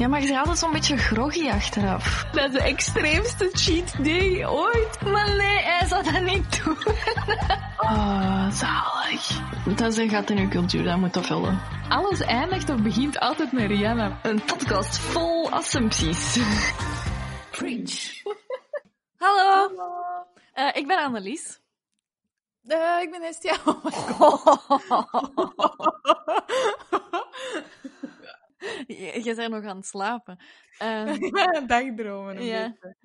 Ja, maar je bent altijd zo'n beetje groggy achteraf. Dat is de extreemste cheat day ooit. Maar nee, hij zou dat niet doen. Oh, zalig. Dat is een gat in uw cultuur, dat moet dat vullen. Alles eindigt of begint altijd met Rihanna. Een podcast vol assumpties. Preach. Hallo. Eh, ik ben Annelies. Uh, ik ben Estia. Oh my god. je, bent nog aan het slapen. Um, Dagdromen. Een ja. beetje.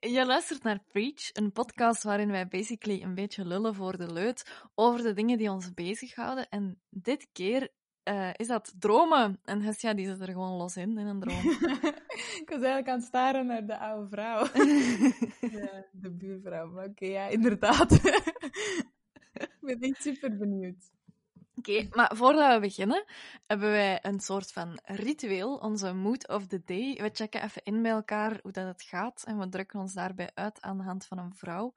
Je luistert naar Preach, een podcast waarin wij basically een beetje lullen voor de leut over de dingen die ons bezighouden. En dit keer eh, is dat dromen. En Hestia die zit er gewoon los in, in een droom. ik was eigenlijk aan het staren naar de oude vrouw. ja, de buurvrouw. Maar oké, ja, inderdaad. ik ben echt super benieuwd. Oké, maar voordat we beginnen, hebben wij een soort van ritueel, onze mood of the day. We checken even in bij elkaar hoe dat het gaat en we drukken ons daarbij uit aan de hand van een vrouw.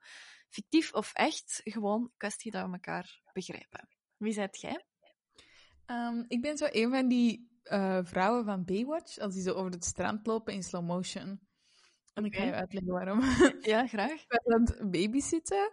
Fictief of echt, gewoon kwestie dat we elkaar begrijpen. Wie zijt jij? Um, ik ben zo een van die uh, vrouwen van Baywatch, als die zo over het strand lopen in slow motion. En ik ga je uitleggen waarom. Ja, graag. Ik aan het babysitten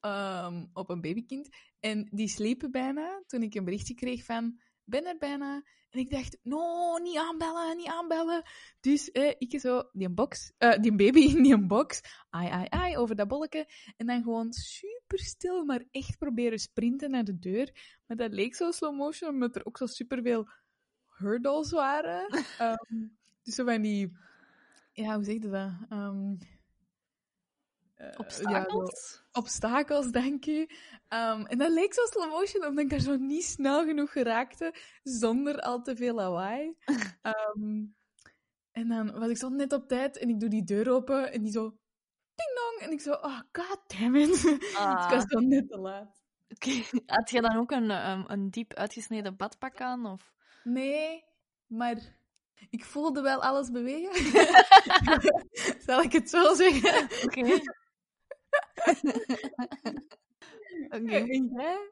um, op een babykind. En die sliepen bijna toen ik een berichtje kreeg van ben er bijna. En ik dacht, no, niet aanbellen, niet aanbellen. Dus eh, ik zo die box, uh, die baby in die box, ai, ai, ai, over dat bolletje. En dan gewoon super stil, maar echt proberen sprinten naar de deur. Maar dat leek zo slow motion, omdat er ook zo superveel hurdles waren. um, dus zo van die, ja, hoe zeg je dat? Um, uh, obstakels? Ja, obstakels, denk je. Um, en dat leek zo slow motion, omdat ik daar zo niet snel genoeg geraakte, zonder al te veel lawaai. um, en dan was ik zo net op tijd en ik doe die deur open en die zo ding dong. En ik zo, oh god damn it. Ah. ik was zo net te laat. Okay. Had je dan ook een, um, een diep uitgesneden badpak aan? Of? Nee, maar ik voelde wel alles bewegen. Zal ik het zo zeggen? Oké. Okay. Oké. Okay.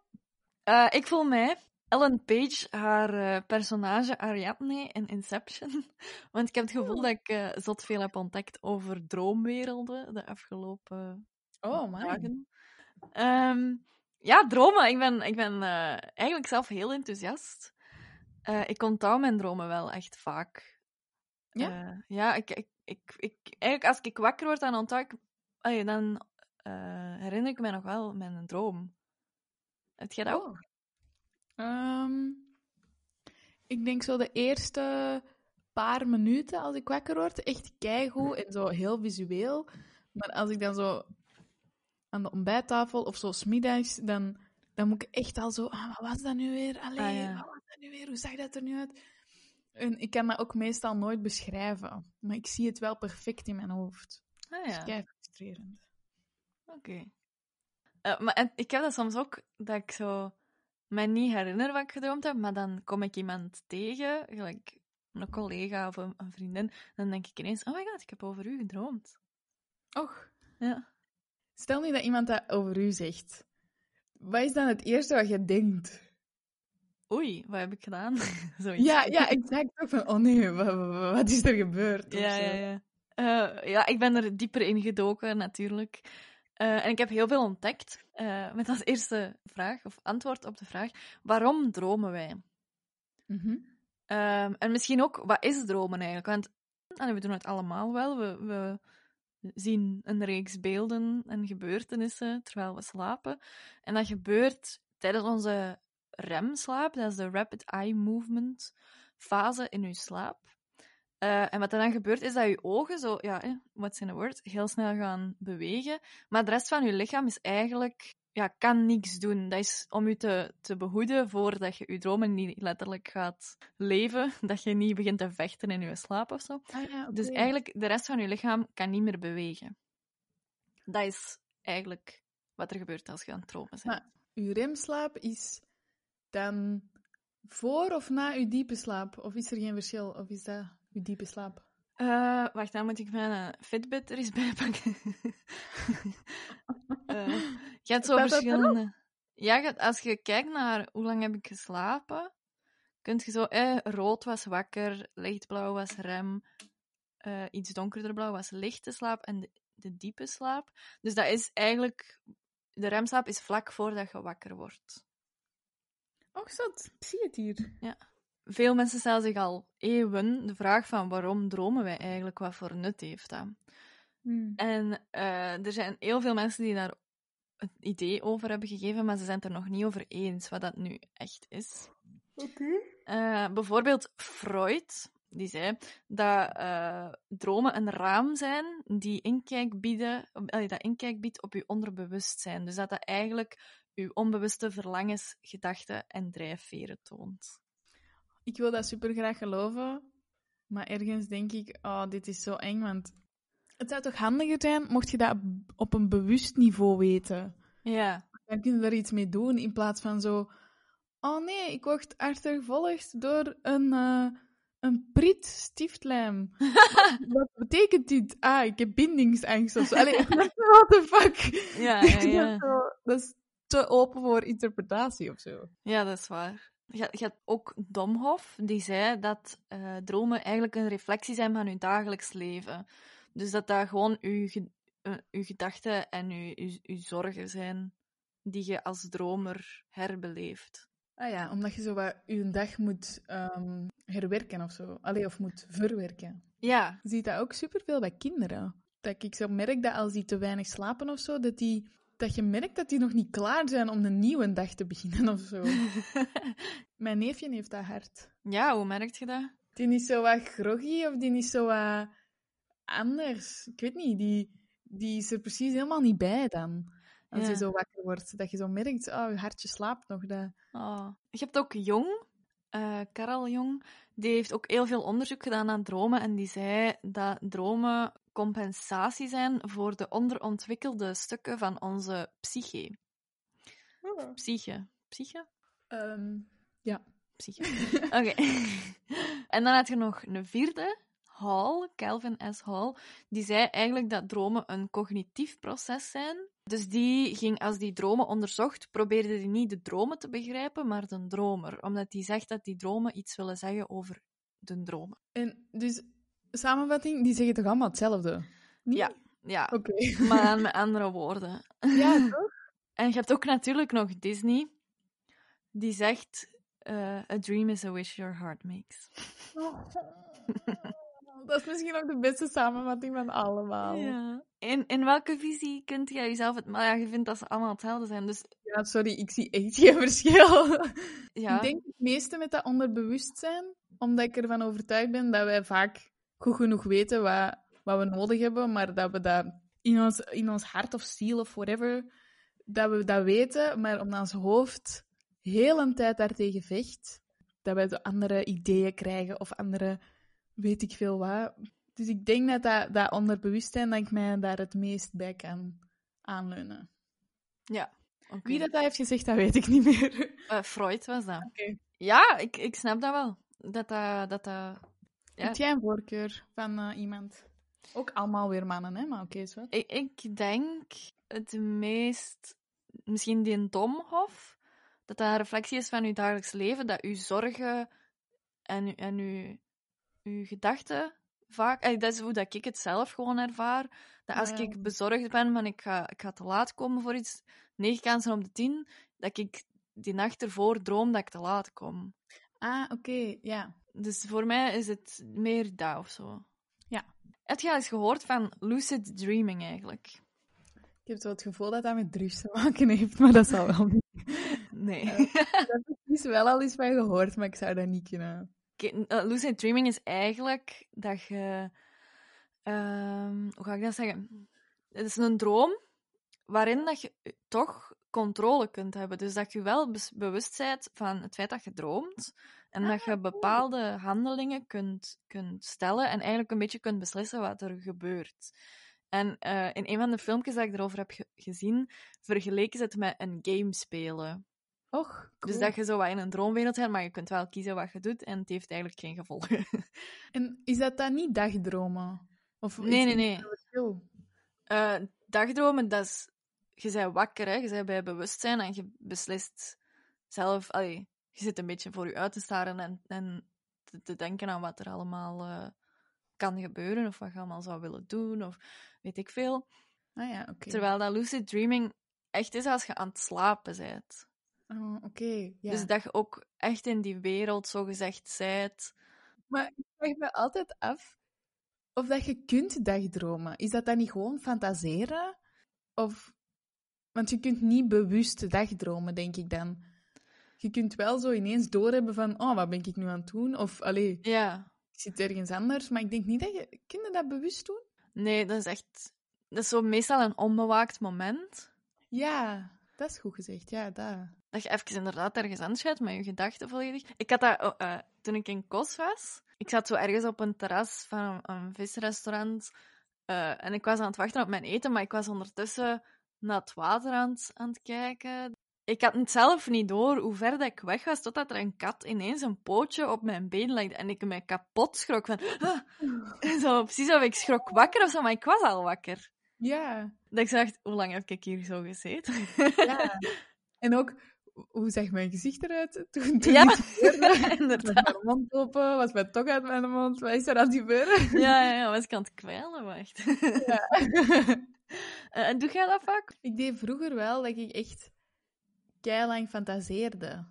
Uh, ik voel mij Ellen Page, haar uh, personage Ariadne in Inception. Want ik heb het gevoel oh. dat ik uh, zot veel heb ontdekt over droomwerelden de afgelopen oh, dagen. Um, ja, dromen. Ik ben, ik ben eigenlijk zelf heel enthousiast. ik onthoud mijn dromen wel echt vaak. Ja? ja, ik, ik, ik, ik, eigenlijk als ik wakker word, dan onthoud ik... Dan uh, herinner ik me nog wel mijn droom. Heb jij dat oh. ook? Um, ik denk zo de eerste paar minuten als ik wakker word, echt keigoed en zo heel visueel. Maar als ik dan zo aan de ontbijttafel of zo smiddags, dan, dan moet ik echt al zo, ah, wat was dat nu weer? Allee, ah, ja. wat was dat nu weer? Hoe zag dat er nu uit? En ik kan dat ook meestal nooit beschrijven, maar ik zie het wel perfect in mijn hoofd. Ah, ja. Dat is frustrerend. Oké. Okay. Uh, maar en, ik heb dat soms ook, dat ik zo mij niet herinner wat ik gedroomd heb, maar dan kom ik iemand tegen, gelijk een collega of een, een vriendin, dan denk ik ineens, oh my god, ik heb over u gedroomd. Och. Ja. Stel nu dat iemand dat over u zegt. Wat is dan het eerste wat je denkt? Oei, wat heb ik gedaan? Zoiets. Ja, ja, exact. Ook van, oh nee, wat, wat is er gebeurd? Ja, ja, ja. Uh, ja, ik ben er dieper in gedoken, natuurlijk. Uh, en ik heb heel veel ontdekt. Uh, met als eerste vraag, of antwoord op de vraag: waarom dromen wij? Mm -hmm. uh, en misschien ook, wat is dromen eigenlijk? Want allee, we doen het allemaal wel. We, we, zien een reeks beelden en gebeurtenissen terwijl we slapen. En dat gebeurt tijdens onze REM-slaap, dat is de Rapid Eye Movement fase in uw slaap. Uh, en wat er dan gebeurt, is dat je ogen zo, ja, eh, what's in a word, heel snel gaan bewegen. Maar de rest van je lichaam is eigenlijk, ja, kan niks doen. Dat is om je te, te behoeden voordat je je dromen niet letterlijk gaat leven. Dat je niet begint te vechten in je slaap of zo. Ah, ja, okay. Dus eigenlijk, de rest van je lichaam kan niet meer bewegen. Dat is eigenlijk wat er gebeurt als je aan het dromen bent. Maar je remslaap is dan voor of na je diepe slaap? Of is er geen verschil? Of is dat je diepe slaap? Uh, wacht, dan moet ik mijn Fitbit er eens bij pakken. uh, je hebt zo verschillende... Ja, als je kijkt naar hoe lang heb ik geslapen, kun je zo, eh, rood was wakker, lichtblauw was rem, eh, iets donkerder blauw was lichte slaap en de, de diepe slaap. Dus dat is eigenlijk, de remslaap is vlak voordat je wakker wordt. Och, zat. Ik zie het hier. Veel mensen stellen zich al eeuwen de vraag van waarom dromen wij eigenlijk, wat voor nut heeft dat? Hmm. En eh, er zijn heel veel mensen die daar een idee over hebben gegeven, maar ze zijn het er nog niet over eens wat dat nu echt is. Oké. Eh, bijvoorbeeld Freud, die zei dat eh, dromen een raam zijn die inkijk, bieden, dat inkijk biedt op je onderbewustzijn. Dus dat dat eigenlijk je onbewuste verlangens, gedachten en drijfveren toont. Ik wil dat super graag geloven, maar ergens denk ik, oh, dit is zo eng, want het zou toch handiger zijn mocht je dat op een bewust niveau weten. Ja, Dan kun je daar iets mee doen, in plaats van zo, oh nee, ik word achtervolgd door een, eh een prit stiftlijm. Wat betekent dit? Ah, ik heb bindingsangst of zo. Allee, what the fuck? ja, ja, is ja. Dat is te open voor interpretatie of zo. Ja, dat is waar. Je, je hebt ook Domhoff, die zei dat eh, dromen eigenlijk een reflectie zijn van je dagelijks leven. Dus dat dat gewoon je, eh, je gedachten en je zorgen zijn die je als dromer herbeleeft. Ah ja, omdat je zo wat je dag moet ehm, herwerken of zo. Allee, of moet verwerken. Ja, Je ziet dat ook superveel bij kinderen. Dat ik zo merk dat als die te weinig slapen of zo, dat, die, dat je merkt dat die nog niet klaar zijn om een nieuwe dag te beginnen of zo. Mijn neefje heeft dat hard. ja hoe merk je dat? Die is zo wat groggy of die is zo wat anders. Ik weet niet, die, die is er precies helemaal niet bij dan. Als Ja. je zo wakker wordt. Dat je zo merkt, oh, je hartje slaapt nog. Dat... Oh. Je hebt ook Jong, eh Karel Jong, die heeft ook heel veel onderzoek gedaan naar dromen en die zei dat dromen compensatie zijn voor de onderontwikkelde stukken van onze psyche. Psyche. Psyche? Ehm, Psyche. Oké. en dan had je nog een vierde, Hall, Calvin S. Hall, die zei eigenlijk dat dromen een cognitief proces zijn. Dus die ging, als die dromen onderzocht, probeerde die niet de dromen te begrijpen, maar de dromer. Omdat die zegt dat die dromen iets willen zeggen over de dromen. en dus, samenvatting, die zeggen toch allemaal hetzelfde? Niet? Ja. Ja, Oké. maar met andere woorden. Ja, toch? En je hebt ook natuurlijk nog Disney, die zegt: eh, A dream is a wish your heart makes. Dat is misschien ook de beste samenvatting van allemaal. Ja, Ja. In, in welke visie kunt jij jezelf het... Maar ja, je vindt dat ze allemaal hetzelfde zijn, dus sorry, ik zie echt geen verschil. ja. Ik denk het meeste met dat onderbewustzijn, omdat ik ervan overtuigd ben dat wij vaak goed genoeg weten wat, wat we nodig hebben, maar dat we dat in ons, in ons hart of ziel of whatever, dat we dat weten, maar omdat ons hoofd heel een tijd daartegen vecht, dat wij andere ideeën krijgen of andere, weet ik veel wat. Dus ik denk dat dat, dat onderbewustzijn, dat ik mij daar het meest bij kan aanleunen. ja. Wie dat, dat heeft gezegd, dat weet ik niet meer. Eh, Freud was dat. Ja, ik, ik snap dat wel. Dat dat... dat, dat... Ja. Heb jij een voorkeur van eh, iemand? Ook allemaal weer mannen, hè? Maar oké, is wat. Ik, ik denk het meest... Misschien die Domhof. Dat dat een reflectie is van je dagelijks leven. Dat je zorgen en, uw- en je, je gedachten vaak... eh, Dat is hoe dat ik het zelf gewoon ervaar. Dat als Ja. ik bezorgd ben, van ik ga, ik ga te laat komen voor iets, negen kansen op de tien, dat ik die nacht ervoor droom dat ik te laat kom. Ah, oké, ja. Dus voor mij is het meer dat of zo. Ja. Heb je al eens gehoord van lucid dreaming eigenlijk? Ik heb zo het gevoel dat dat met drugs te maken heeft, maar dat zal wel niet. Nee. Daar heb ik dus wel al eens van gehoord, maar ik zou dat niet kunnen. Eh, lucid dreaming is eigenlijk dat je... ehm, hoe ga ik dat zeggen? Het is een droom waarin dat je toch controle kunt hebben. Dus dat je wel bewust bent van het feit dat je droomt en dat je bepaalde handelingen kunt, kunt stellen en eigenlijk een beetje kunt beslissen wat er gebeurt. En eh, in een van de filmpjes dat ik erover heb ge- gezien, vergeleken ze het met een game spelen. Och, Dus dat je zo wat in een droomwereld bent, maar je kunt wel kiezen wat je doet en het heeft eigenlijk geen gevolgen. En is dat dan niet dagdromen? Of Nee, nee, nee. Eh, dagdromen, dat is... Je bent wakker, hè. Je bent bij bewustzijn en je beslist zelf... Allee, je zit een beetje voor je uit te staren en, en te, te denken aan wat er allemaal eh, kan gebeuren of wat je allemaal zou willen doen of weet ik veel. Ah ja. Terwijl dat lucid dreaming echt is als je aan het slapen bent. Oh, oké, ja. Dus dat je ook echt in die wereld zogezegd zijt. Maar ik vraag me altijd af of dat je kunt dagdromen. Is dat dan niet gewoon fantaseren? Of... Want je kunt niet bewust dagdromen, denk ik dan. Je kunt wel zo ineens doorhebben van, oh, wat ben ik nu aan het doen? Of, allee, Ja. ik zit ergens anders. Maar ik denk niet dat je... Kun je dat bewust doen? Nee, dat is echt... Dat is zo meestal een onbewaakt moment. Ja, dat is goed gezegd. Ja, dat. Dat je even inderdaad ergens anders gaat met je gedachten volledig. Ik had dat oh, eh, toen ik in Kos was. Ik zat zo ergens op een terras van een, een visrestaurant. eh, en ik was aan het wachten op mijn eten, maar ik was ondertussen naar het water aan het, aan het kijken. Ik had het zelf niet door hoe ver dat ik weg was, totdat er een kat ineens een pootje op mijn been legde en ik me kapot schrok van... "Ah." Zo, precies of ik schrok wakker of zo, maar ik was al wakker. Ja, Dat ik dacht, hoe lang heb ik hier zo gezeten? ja. en ook, hoe zag mijn gezicht eruit toen, toen Ja, inderdaad. mijn mond open? Was mijn tong uit mijn mond? Wat is er aan het gebeuren? Ja, ja, ja, was ik aan het kwijlen, wacht. Ja. Eh, En doe jij dat vaak? ik deed vroeger wel dat ik echt keilang fantaseerde.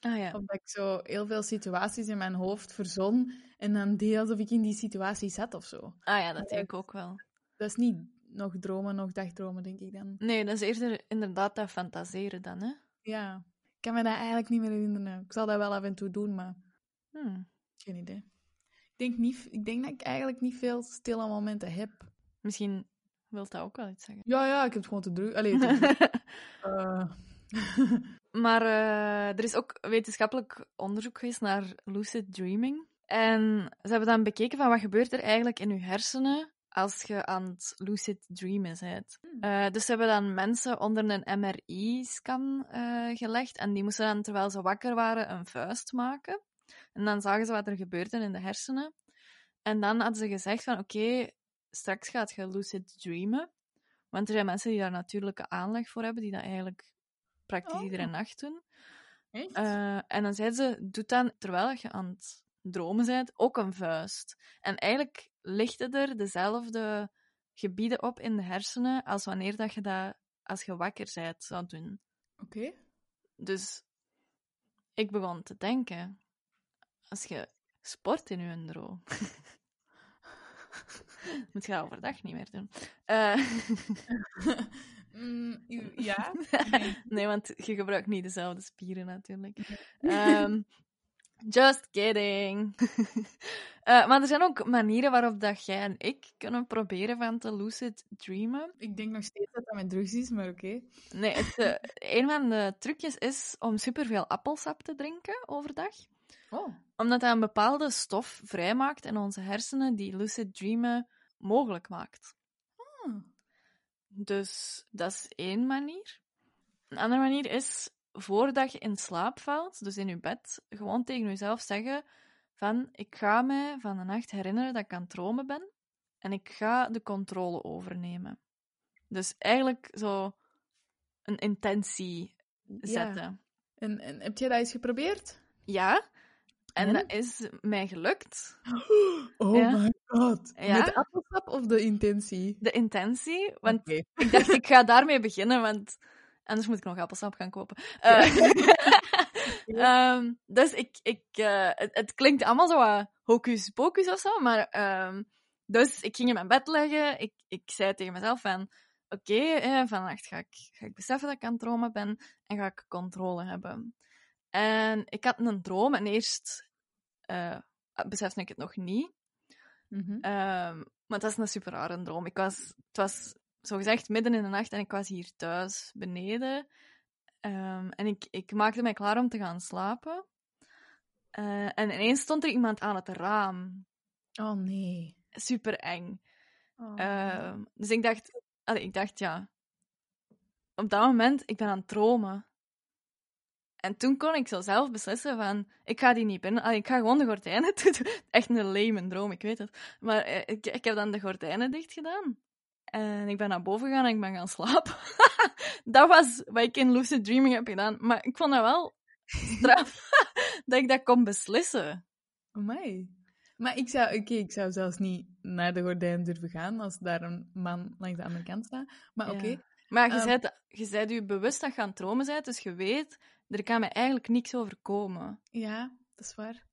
Ah ja. Of dat ik zo heel veel situaties in mijn hoofd verzon en dan deed alsof ik in die situatie zat of zo. Ah ja, dat denk ik ook wel. Dat is niet nog dromen, nog dagdromen, denk ik dan. Nee, dat is eerder inderdaad dat fantaseren dan, hè? Ja, ik kan me dat eigenlijk niet meer herinneren. Ik zal dat wel af en toe doen, maar Hmm. geen idee. Ik denk, niet, ik denk dat ik eigenlijk niet veel stille momenten heb. Misschien wil dat ook wel iets zeggen. Ja, ja, ik heb het gewoon te druk. Allee, te druk. Eh, maar eh, er is ook wetenschappelijk onderzoek geweest naar lucid dreaming. En ze hebben dan bekeken van wat gebeurt er eigenlijk in je hersenen als je aan het lucid dreamen bent. Hmm. Eh, dus ze hebben dan mensen onder een MRI-scan eh, gelegd en die moesten dan, terwijl ze wakker waren, een vuist maken. En dan zagen ze wat er gebeurde in de hersenen. En dan hadden ze gezegd van, oké, straks gaat je lucid dreamen. Want er zijn mensen die daar natuurlijke aanleg voor hebben, die dat eigenlijk praktisch Oh. iedere nacht doen. echt? Eh, en dan zeiden ze, doe dan, terwijl je aan het dromen bent, ook een vuist. En eigenlijk lichten er dezelfde gebieden op in de hersenen als wanneer dat je dat, als je wakker bent, zou doen. Oké. Dus ik begon te denken, als je sport in je droom, moet je dat overdag niet meer doen. Eh, Mm, ja? nee, want je gebruikt niet dezelfde spieren natuurlijk. Ehm, just kidding. Eh, maar er zijn ook manieren waarop dat jij en ik kunnen proberen van te lucid dreamen. Ik denk nog steeds dat dat met drugs is, maar oké. Nee, het, eh, een van de trucjes is om superveel appelsap te drinken overdag. Oh. Omdat dat een bepaalde stof vrijmaakt in onze hersenen die lucid dreamen mogelijk maakt. Ah. Dus dat is één manier. Een andere manier is, voordat je in slaap valt, dus in je bed, gewoon tegen jezelf zeggen van, ik ga mij van de nacht herinneren dat ik aan het dromen ben en ik ga de controle overnemen. Dus eigenlijk zo een intentie Ja. zetten. En, en heb jij dat eens geprobeerd? Ja, en En? dat is mij gelukt. Oh Ja. my god. Ja? Met appelsap of de intentie? De intentie, want. Ik dacht, ik ga daarmee beginnen, want anders moet ik nog appelsap gaan kopen. Eh, ehm, dus ik, ik, eh, het, het klinkt allemaal zo hocus pocus of zo, maar ehm, dus ik ging in mijn bed liggen. Ik, ik zei tegen mezelf van, oké, eh, vannacht ga ik, ga ik beseffen dat ik aan het dromen ben en ga ik controle hebben. En ik had een droom en eerst besefte ik het nog niet. Mhm. Ehm, maar het was een super rare droom. Ik was, het was zogezegd midden in de nacht en ik was hier thuis beneden. Ehm, en ik, ik maakte mij klaar om te gaan slapen. Eh, en ineens stond er iemand aan het raam. Oh nee. Super eng. Oh. Ehm, dus ik dacht, allee, ik dacht, ja. Op dat moment, ik ben aan het dromen. En toen kon ik zo zelf beslissen van, ik ga die niet binnen. Allee, ik ga gewoon de gordijnen doen. Echt een lame droom, ik weet het. Maar eh, ik, ik heb dan de gordijnen dicht gedaan. En ik ben naar boven gegaan en ik ben gaan slapen. dat was wat ik in lucid dreaming heb gedaan. Maar ik vond dat wel straf dat ik dat kon beslissen. Amai. Maar ik zou, oké, ik zou zelfs niet naar de gordijn durven gaan als daar een man langs de andere kant staat. Maar oké. Ja. Maar je Ehm. bent je bent je bewust dat je aan het dromen bent, dus je weet, er kan mij eigenlijk niks overkomen. Ja, dat is waar.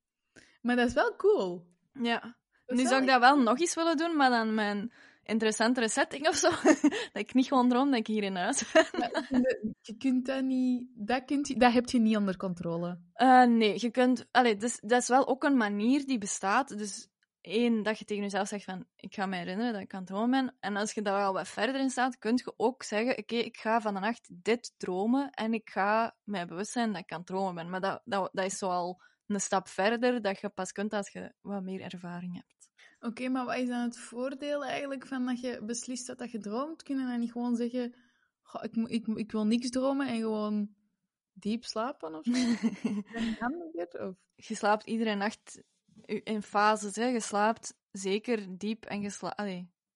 Maar dat is wel cool. Ja. Nu zou ik dat wel nog eens willen doen, maar dan mijn interessantere setting of zo. dat ik niet gewoon droom dat ik hier in huis ben. Je kunt dat niet... Dat, kunt, je- dat heb je niet onder controle. Eh, nee, je kunt... Allee, dus, dat is wel ook een manier die bestaat. Dus één, dat je tegen jezelf zegt van... Ik ga me herinneren dat ik aan het dromen ben. En als je daar wel wat verder in staat, kun je ook zeggen... Oké, ik ga van de nacht dit dromen. En ik ga mij bewust zijn dat ik aan het dromen ben. Maar dat, dat, dat is zo al een stap verder dat je pas kunt als je wat meer ervaring hebt. Oké, maar wat is dan het voordeel eigenlijk van dat je beslist dat, dat je droomt? Kunnen dan niet gewoon zeggen... "Goh, ik, ik, ik wil niks dromen en gewoon diep slapen of zo? Of... je slaapt iedere nacht in fases. Hè. Je slaapt zeker diep en je slaapt...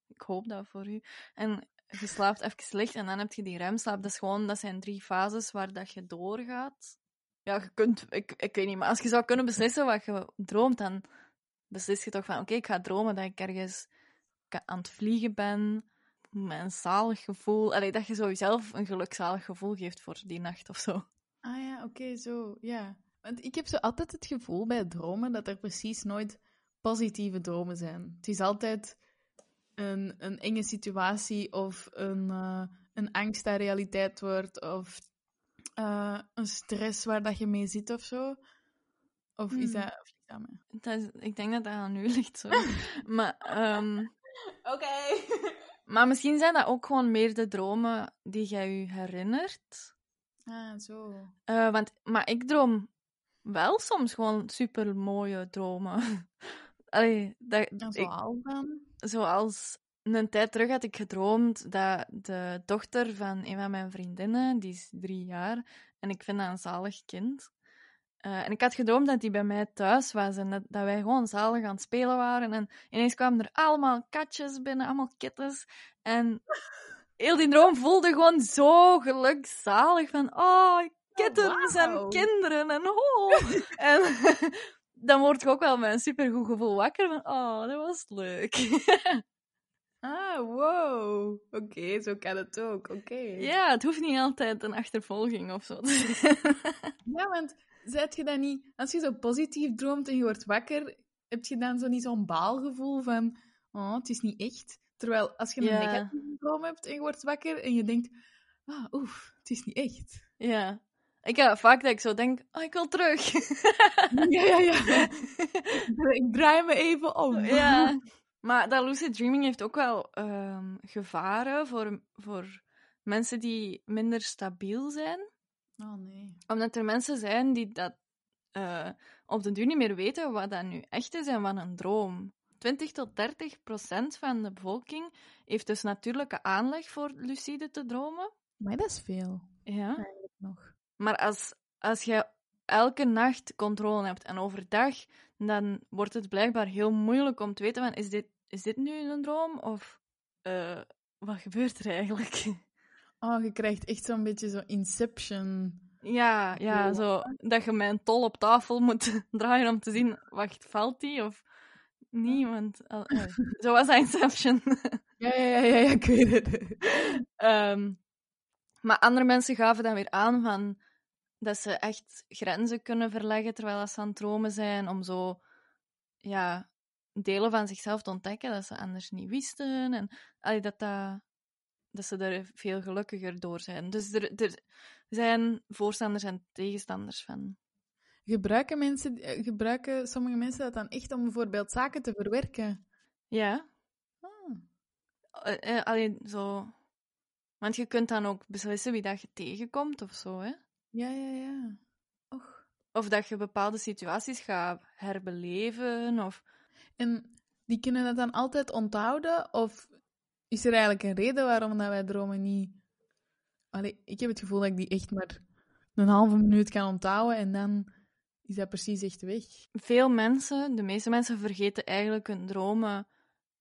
Ik hoop dat voor u. En je slaapt even licht en dan heb je die remslaap. Dat, is gewoon, dat zijn drie fases waar dat je doorgaat. Ja, je kunt... Ik, ik weet niet, maar als je zou kunnen beslissen wat je droomt, dan beslis je toch van... Oké, ik ga dromen dat ik ergens aan het vliegen ben... Met een zalig gevoel. Allee, dat je zo jezelf een gelukzalig gevoel geeft voor die nacht of zo. Ah ja, oké, zo, ja. Want ik heb zo altijd het gevoel bij dromen dat er precies nooit positieve dromen zijn. Het is altijd een, een enge situatie of een, eh, een angst dat realiteit wordt of eh, een stress waar dat je mee zit of zo. Of is Hmm. dat... Dat is- ik denk dat dat aan u ligt, zo. maar... ehm, Oké. Maar misschien zijn dat ook gewoon meer de dromen die jij je herinnert. ah, zo. Eh, want, maar ik droom wel soms gewoon super mooie dromen. Allee, dat, En ik, zoals dan? zoals een tijd terug had ik gedroomd dat de dochter van een van mijn vriendinnen, die is drie jaar, en ik vind dat een zalig kind. Eh, en ik had gedroomd dat die bij mij thuis was en dat, dat wij gewoon zalig aan het spelen waren. En ineens kwamen er allemaal katjes binnen, allemaal kittens. En heel die droom voelde gewoon zo gelukzalig van, oh, kittens wauw. en kinderen en oh. en dan word je ook wel met een supergoed gevoel wakker van, oh, dat was leuk. Ah, wow. Oké, zo kan het ook. Oké. ja, het hoeft niet altijd een achtervolging of zo. Ja, want zet je dan niet... Als je zo positief droomt en je wordt wakker, heb je dan zo niet zo'n baalgevoel van... Oh, het is niet echt. Terwijl als je een Ja. negatieve droom hebt en je wordt wakker en je denkt... Ah, oef, het is niet echt. ja. Ik heb vaak dat ik zo denk, oh, ik wil terug. Ja, ja, ja. ik draai me even om. Ja. Maar dat lucid dreaming heeft ook wel ehm, gevaren voor, voor mensen die minder stabiel zijn. Oh, nee. Omdat er mensen zijn die dat eh, op de duur niet meer weten wat dat nu echt is en wat een droom. 20 tot 30 procent van de bevolking heeft dus natuurlijke aanleg voor lucide te dromen. Maar dat is veel. Ja. Nog. Maar als, als je elke nacht controle hebt en overdag, dan wordt het blijkbaar heel moeilijk om te weten van, is dit, is dit nu een droom of eh, wat gebeurt er eigenlijk? Oh, je krijgt echt zo'n beetje zo Inception. Ja, ja, Ja. zo dat je mijn tol op tafel moet draaien om te zien, wacht, valt die of niet? Want, eh, zo was dat Inception. Ja, ja, ja, ja, ja ik weet het. Ehm, maar andere mensen gaven dan weer aan van dat ze echt grenzen kunnen verleggen terwijl ze aan het dromen zijn, om zo ja, delen van zichzelf te ontdekken dat ze anders niet wisten. En allee, dat, dat, dat ze er veel gelukkiger door zijn. Dus er, er zijn voorstanders en tegenstanders van. Gebruiken, mensen, eh, gebruiken sommige mensen dat dan echt om bijvoorbeeld zaken te verwerken? Ja, Ah. eh, eh, allee, zo. Want je kunt dan ook beslissen wie dat je tegenkomt of zo, hè? Ja, ja, ja. Och. Of dat je bepaalde situaties gaat herbeleven. Of... En die kunnen dat dan altijd onthouden? Of is er eigenlijk een reden waarom dat wij dromen niet... Allee, ik heb het gevoel dat ik die echt maar een halve minuut kan onthouden en dan is dat precies echt weg. Veel mensen, de meeste mensen, vergeten eigenlijk hun dromen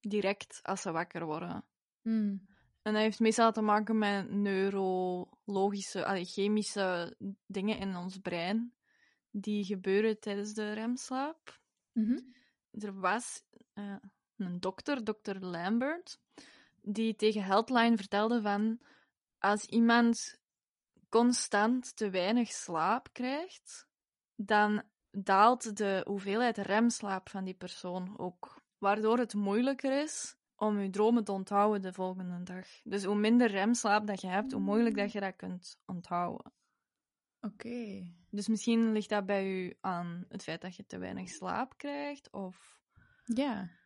direct als ze wakker worden. Hmm. En dat heeft meestal te maken met neurologische, allee, chemische dingen in ons brein. die gebeuren tijdens de remslaap. Mhm. Er was eh, een dokter, dokter Lambert, die tegen Heldline vertelde van als iemand constant te weinig slaap krijgt, dan daalt de hoeveelheid remslaap van die persoon ook. Waardoor het moeilijker is om je dromen te onthouden de volgende dag. Dus hoe minder remslaap dat je hebt, hoe moeilijk dat je dat kunt onthouden. Oké. Dus misschien ligt dat bij u aan het feit dat je te weinig slaap krijgt, of Ja.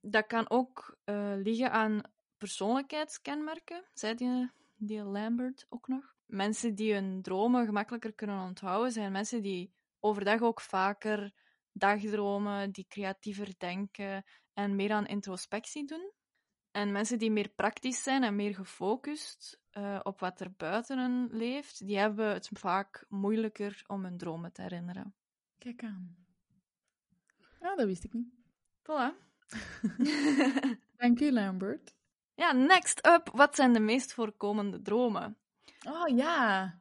Dat kan ook eh, liggen aan persoonlijkheidskenmerken, zei die, die Lambert ook nog. Mensen die hun dromen gemakkelijker kunnen onthouden, zijn mensen die overdag ook vaker dagdromen, die creatiever denken en meer aan introspectie doen. En mensen die meer praktisch zijn en meer gefocust eh, op wat er buiten hen leeft, die hebben het vaak moeilijker om hun dromen te herinneren. Kijk aan. Ja, dat wist ik niet. Voilà. Dank u, Lambert. ja, next up. Wat zijn de meest voorkomende dromen? Oh ja.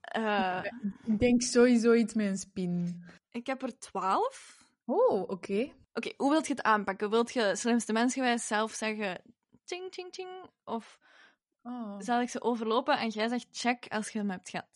Eh, Ik denk sowieso iets met een spin. ik heb er twaalf. Oh, oké. Oké, hoe wilt je het aanpakken? Wilt je slimste mensgewijs zelf zeggen ting, ting, ting? Of Oh. zal ik ze overlopen en jij zegt check als je hem hebt gehad?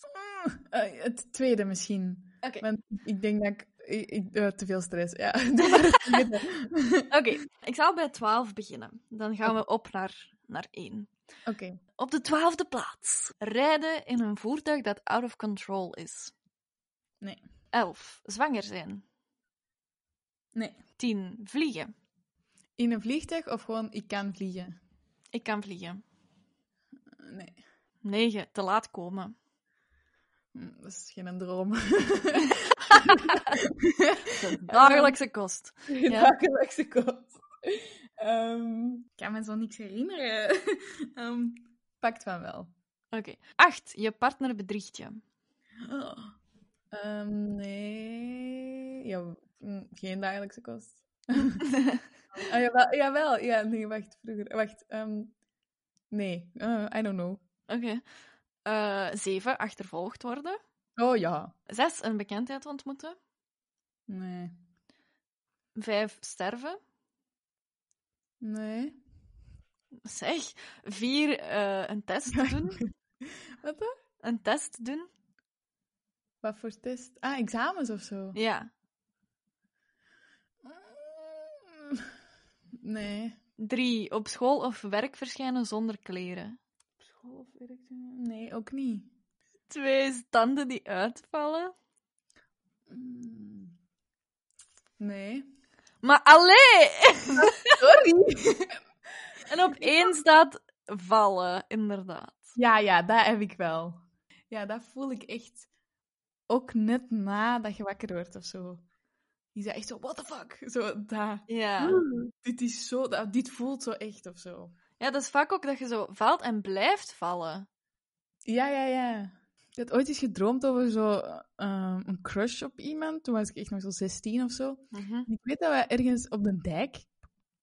Eh, het tweede misschien. Oké. Want ik denk dat ik... ik, ik- eh, te veel stress, ja. Oké, ik zal bij 12 beginnen. Dan gaan we op naar, naar 1. Oké. Op de twaalfde plaats. Rijden in een voertuig dat out of control is. Nee. 11. Zwanger zijn. Nee. 10. Vliegen. In een vliegtuig of gewoon ik kan vliegen? Ik kan vliegen. Nee. 9. Te laat komen. Hm, Dat is geen droom. Dagelijkse kost. Ja. Dagelijkse kost. Ehm, ik kan me zo niks herinneren. Ehm, pakt van wel. Oké. 8. Je partner bedriegt je. Oh. Ehm, nee. Ja, mm, geen dagelijkse kost. Ah, jawel, jawel. Ja, nee, wacht. Vroeger. Wacht. ehm, nee. Eh, I don't know. Oké. 7. Achtervolgd worden. Oh ja. 6. Een bekendheid ontmoeten. Nee. 5. Sterven. Nee. Zeg. 4. een test doen. Wat dan? Een test doen. Wat voor test? Ah, examens of zo? Ja. Mm, Nee. 3. Op school of werk verschijnen zonder kleren. School of werk? Nee, ook niet. 2. Tanden die uitvallen. Mm. Nee. Maar allee! Sorry. En op 1 staat vallen, inderdaad. Ja, ja, dat heb ik wel. Ja, dat voel ik echt ook net nadat je wakker wordt of zo. Die zei echt zo, what the fuck? Zo, dat. Ja. Dit is zo, dat, dit voelt zo echt of zo. Ja, dat is vaak ook dat je zo valt en blijft vallen. Ja, ja, ja. Ik had ooit eens gedroomd over zo ehm, een crush op iemand. Toen was ik echt nog zo 16 of zo. Mhm. Ik weet dat we ergens op de dijk,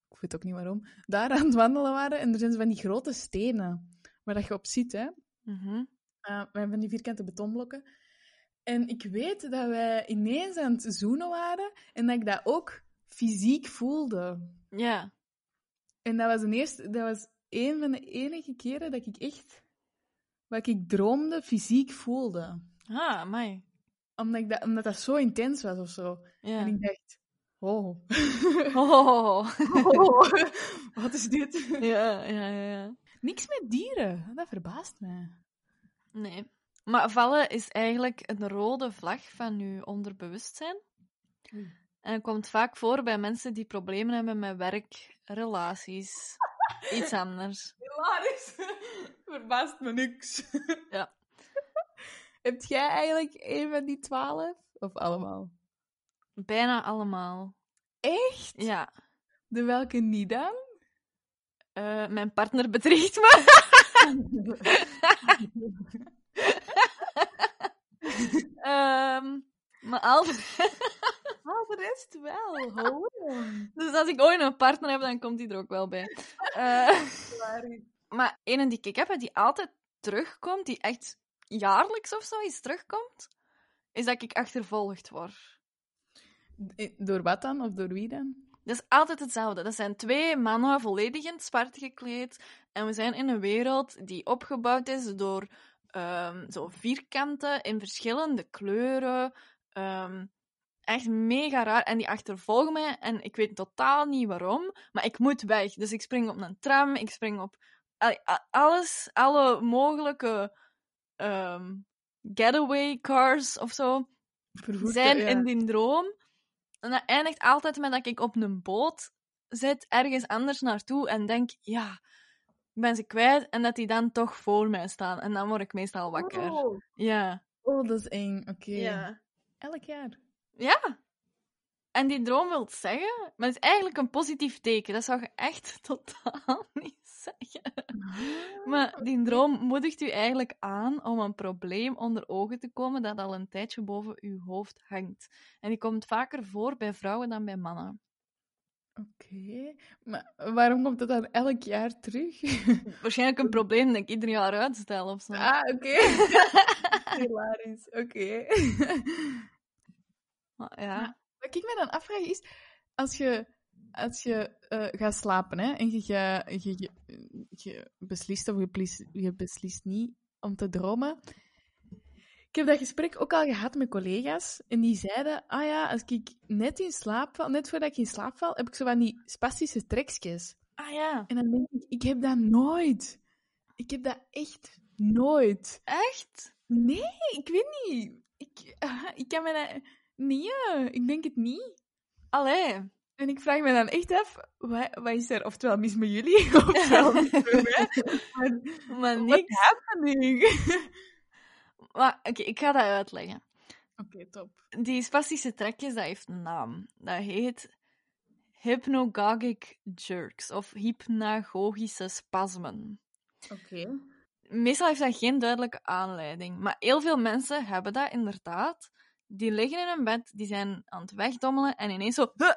ik weet ook niet waarom, daar aan het wandelen waren. En er zijn van die grote stenen waar dat je op zit, hè. Uh, we hebben die vierkante betonblokken. En ik weet dat wij ineens aan het zoenen waren en dat ik dat ook fysiek voelde. Ja. En dat was, een eerste, dat was een van de enige keren dat ik echt wat ik droomde fysiek voelde. Ah, amai. Omdat, dat, omdat dat zo intens was of zo. Ja. En ik dacht, oh. Oh. oh. Wat is dit? Ja, ja, ja, ja. Niks met dieren. Dat verbaast mij. Nee. Maar vallen is eigenlijk een rode vlag van je onderbewustzijn. En het komt vaak voor bij mensen die problemen hebben met werk, relaties, iets anders. Hilarisch. Verbaast me niks. Ja. Heb jij eigenlijk een van die twaalf? Of allemaal? Bijna allemaal. Echt? Ja. De welke niet dan? Eh, mijn partner bedriegt me. Ehm, maar al Oh, de rest wel. Gewoon. Dus als ik ooit een partner heb, dan komt die er ook wel bij. Eh, maar een die ik heb, die altijd terugkomt, die echt jaarlijks of zo iets terugkomt, is dat ik achtervolgd word. Eh, Door wat dan? Of door wie dan? Dat is altijd hetzelfde. Dat zijn twee mannen volledig in het zwart gekleed. En we zijn in een wereld die opgebouwd is door ehm, zo vierkanten in verschillende kleuren. Ehm, echt mega raar. En die achtervolgen mij. En ik weet totaal niet waarom. Maar ik moet weg. Dus ik spring op een tram. Ik spring op alles. Alle mogelijke ehm, getaway cars of zo zijn ja. in die droom. En dat eindigt altijd met dat ik op een boot zit, ergens anders naartoe, en denk, ja, ik ben ze kwijt, en dat die dan toch voor mij staan. En dan word ik meestal wakker. Oh, Ja. oh, dat is eng. Oké. Ja. Elk jaar. Ja. En die droom wil zeggen, maar het is eigenlijk een positief teken. Dat zou je echt totaal niet zeggen. Maar die droom moedigt u eigenlijk aan om een probleem onder ogen te komen dat al een tijdje boven uw hoofd hangt. En die komt vaker voor bij vrouwen dan bij mannen. Oké. Maar waarom komt dat dan elk jaar terug? Waarschijnlijk een probleem dat ik ieder jaar uitstel of zo. ah, oké. Hilarisch. Oké. Ja. Wat ik me dan afvraag is, als je, als je eh, gaat slapen hè, en je, je, je, beslist of je beslist, je beslist niet om te dromen. Ik heb dat gesprek ook al gehad met collega's en die zeiden, ah ja, als ik net in slaap val, net voordat ik in slaap val, heb ik zo van die spastische trekjes. Ah ja. En dan denk ik, ik heb dat nooit. Ik heb dat echt nooit. Echt? Nee, ik weet niet. Ik, ah, ik kan me dat... Nee, ik denk het niet. Allee. En ik vraag me dan echt af, wat, wat is er oftewel mis met jullie, oftewel mis met? Maar niks. happening? Maar oké, ik ga dat uitleggen. Oké, top. Die spastische trekjes, dat heeft een naam. Dat heet hypnagogic jerks of hypnagogische spasmen. Oké. Meestal heeft dat geen duidelijke aanleiding, maar heel veel mensen hebben dat inderdaad. Die liggen in een bed, die zijn aan het wegdommelen en ineens zo huh,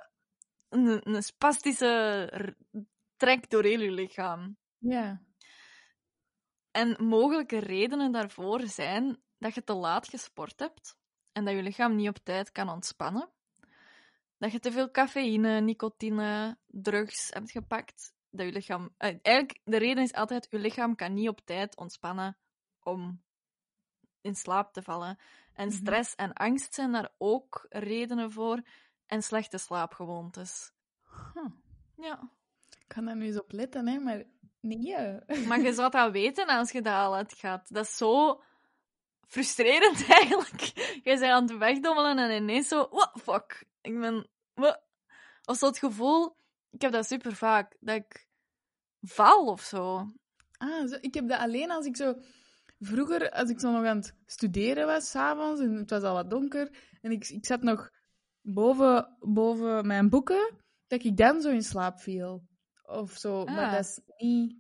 een, een spastische trek door heel je lichaam. Ja. En mogelijke redenen daarvoor zijn dat je te laat gesport hebt en dat je lichaam niet op tijd kan ontspannen. Dat je te veel cafeïne, nicotine, drugs hebt gepakt. Dat je lichaam... eh, Eigenlijk, de reden is altijd, je lichaam kan niet op tijd ontspannen om in slaap te vallen. En Mhm. stress en angst zijn daar ook redenen voor. En slechte slaapgewoontes. Huh. Ja. Ik kan daar nu eens op letten, hè, maar nee. Maar je zou dat weten als je dat al had gehad. Dat is zo frustrerend eigenlijk. Je bent aan het wegdommelen en ineens zo, what fuck. Ik ben, what? Of zo het gevoel, ik heb dat super vaak, dat ik val of zo. Ah, zo, ik heb dat alleen als ik zo... Vroeger, als ik zo nog aan het studeren was, s'avonds, en het was al wat donker, en ik, ik zat nog boven, boven mijn boeken, dat ik dan zo in slaap viel. Of zo. Maar Ah. dat is niet...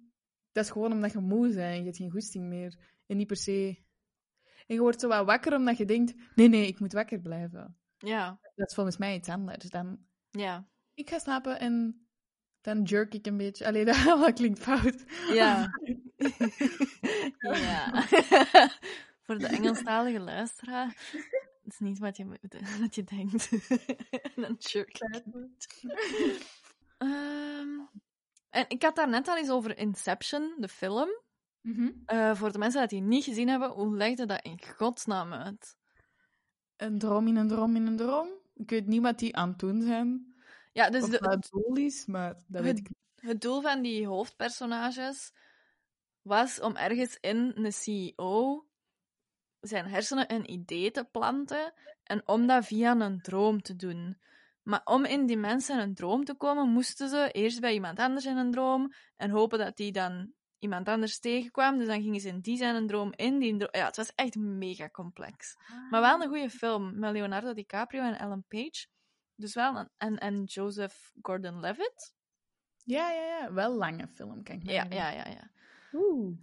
Dat is gewoon omdat je moe bent en je hebt geen goesting meer. En niet per se... En je wordt zo wat wakker omdat je denkt, nee, nee, ik moet wakker blijven. Ja, Dat is volgens mij iets anders dan... ja, Ik ga slapen en dan jerk ik een beetje. Allee, dat klinkt fout. ja. ja. Voor de Engelstalige luisteraar, dat is niet wat je, wat je denkt. Dan jerk ik het. Ehm, en ik had daar net al eens over Inception, de film. Mhm. Eh, voor de mensen die het niet gezien hebben, hoe legde dat in godsnaam uit? Een droom in een droom in een droom. Ik weet niet wat die aan het doen zijn. Ja, dus de, het doel is, maar dat weet ik niet. het doel van die hoofdpersonages was om ergens in een CEO zijn hersenen een idee te planten en om dat via een droom te doen. Maar om in die mensen een droom te komen, moesten ze eerst bij iemand anders in een droom en hopen dat die dan iemand anders tegenkwam. Dus dan gingen ze in die zijn een droom, in die droom. Ja, het was echt mega complex. Maar wel een goede film met Leonardo DiCaprio en Ellen Page. Dus wel een, en, en Joseph Gordon-Levitt. Ja, ja, ja. Wel lange film, kan ik me Ja, ja, ja, ja. Oeh.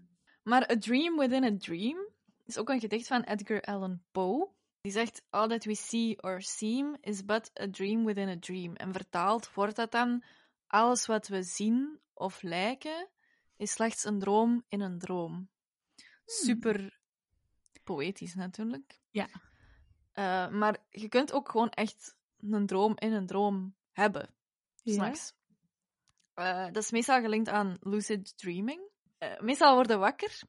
Maar A Dream Within a Dream is ook een gedicht van Edgar Allan Poe. Die zegt: All that we see or seem is but a dream within a dream. En vertaald wordt dat dan: Alles wat we zien of lijken is slechts een droom in een droom. Super poëtisch natuurlijk. Ja. Eh, maar je kunt ook gewoon echt een droom in een droom hebben. Ja? S'nachts. Eh, dat is meestal gelinkt aan lucid dreaming. Eh, meestal word je wakker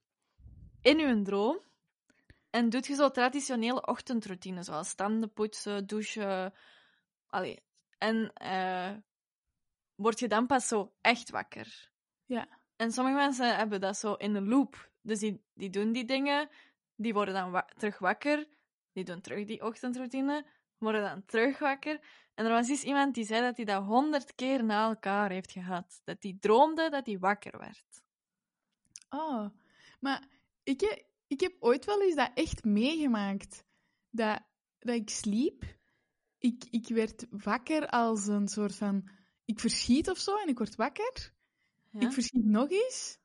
in je droom en doet je zo traditionele ochtendroutine, zoals tanden poetsen, douchen. Allee. En eh, word je dan pas zo echt wakker. Ja. En sommige mensen hebben dat zo in een loop. Dus die, die doen die dingen, die worden dan wa- terug wakker, die doen terug die ochtendroutine, worden dan terug wakker. En er was eens iemand die zei dat hij dat honderd keer na elkaar heeft gehad. Dat hij droomde dat hij wakker werd. Oh, maar ik, he- ik heb ooit wel eens dat echt meegemaakt. Dat, dat ik sliep. Ik, ik werd wakker als een soort van... Ik verschiet of zo en ik word wakker. Ja? Ik verschiet nog eens.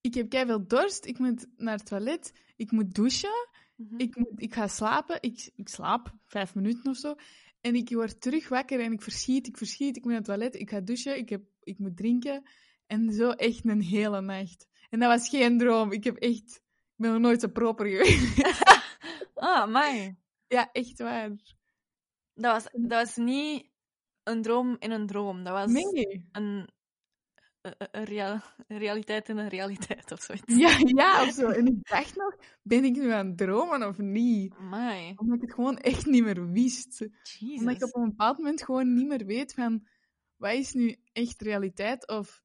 Ik heb veel dorst. Ik moet naar het toilet. Ik moet douchen. Mhm. Ik, moet, ik ga slapen. Ik, ik slaap vijf minuten of zo. En ik word terug wakker en ik verschiet, ik verschiet. Ik moet naar het toilet. Ik ga douchen. Ik, heb, ik moet drinken. En zo echt een hele nacht. En dat was geen droom. Ik heb echt... Ik ben nog nooit zo proper geweest. Ah, my. ja, echt waar. Dat was, dat was niet een droom in een droom. Dat was Nee. een, een, een rea- een realiteit in een realiteit of zoiets. Ja, ja, of zo. En ik dacht nog, ben ik nu aan het dromen of niet? My. Omdat ik het gewoon echt niet meer wist. Jesus. Omdat ik op een bepaald moment gewoon niet meer weet van... Wat is nu echt realiteit? Of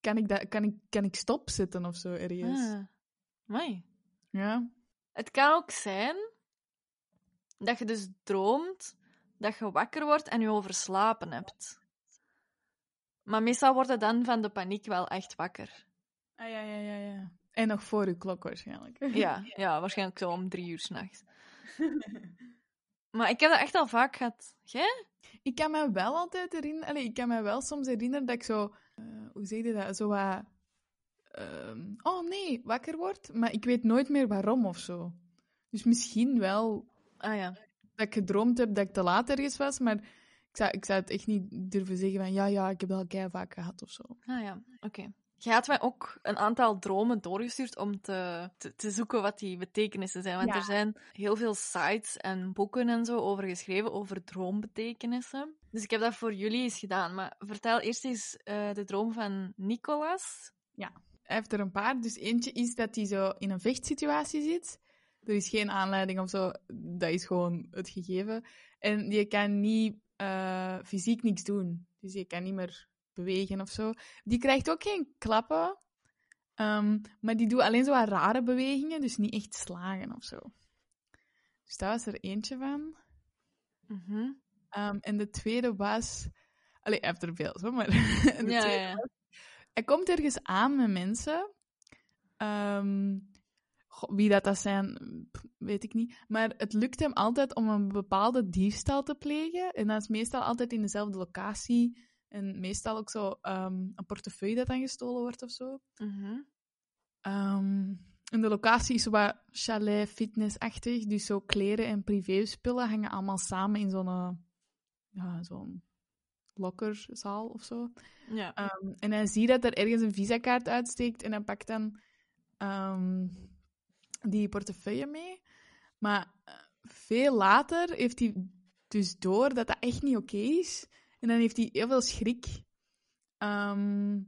kan ik, dat, kan ik, kan ik stopzetten of zo ergens? Ah. Ja. Het kan ook zijn dat je dus droomt dat je wakker wordt en je overslapen hebt. Maar meestal word je dan van de paniek wel echt wakker. Ah, ja, ja, ja, ja. En nog voor uw klok waarschijnlijk. Ja, ja waarschijnlijk zo om drie uur s'nachts. Maar ik heb dat echt al vaak gehad. Jij? Ik kan me wel altijd herinneren... Allee, ik kan me wel soms herinneren dat ik zo... eh, hoe zeg je dat? Zo wat... ehm, oh nee, wakker word. Maar ik weet nooit meer waarom of zo. Dus misschien wel Ah ja. dat ik gedroomd heb dat ik te laat ergens was, maar ik zou, ik zou het echt niet durven zeggen van ja, ja, ik heb dat al vaak gehad of zo. Ah ja, oké. Je had mij ook een aantal dromen doorgestuurd om te, te, te zoeken wat die betekenissen zijn. Want Ja. er zijn heel veel sites en boeken en zo over geschreven, over droombetekenissen. Dus ik heb dat voor jullie eens gedaan. Maar vertel eerst eens eh, de droom van Nicolas. Hij heeft er een paar. Dus eentje is dat hij zo in een vechtsituatie zit. Er is geen aanleiding of zo. Dat is gewoon het gegeven. En je kan niet eh, fysiek niks doen. Dus je kan niet meer bewegen of zo. Die krijgt ook geen klappen. Ehm, maar die doet alleen zo wat rare bewegingen. Dus niet echt slagen of zo. Dus dat was er eentje van. Mhm. Ehm, en de tweede was... Allee, hij heeft er veel, zo, maar... de Ja, tweede ja, was- Hij komt ergens aan met mensen. Ehm, goh, wie dat, dat zijn, weet ik niet. Maar het lukt hem altijd om een bepaalde diefstal te plegen. En dat is meestal altijd in dezelfde locatie. En meestal ook zo ehm, een portefeuille dat dan gestolen wordt of zo. Ehm, en de locatie is zo wat chalet fitnessachtig. Dus zo kleren en privéspullen hangen allemaal samen in zo'n eh, ja, zo'n lokkerzaal of zo. Ja. Ehm, en hij ziet dat er ergens een visakaart uitsteekt en hij pakt dan die portefeuille mee. Maar eh, veel later heeft hij dus door dat dat echt niet oké is. En dan heeft hij heel veel schrik. Ehm,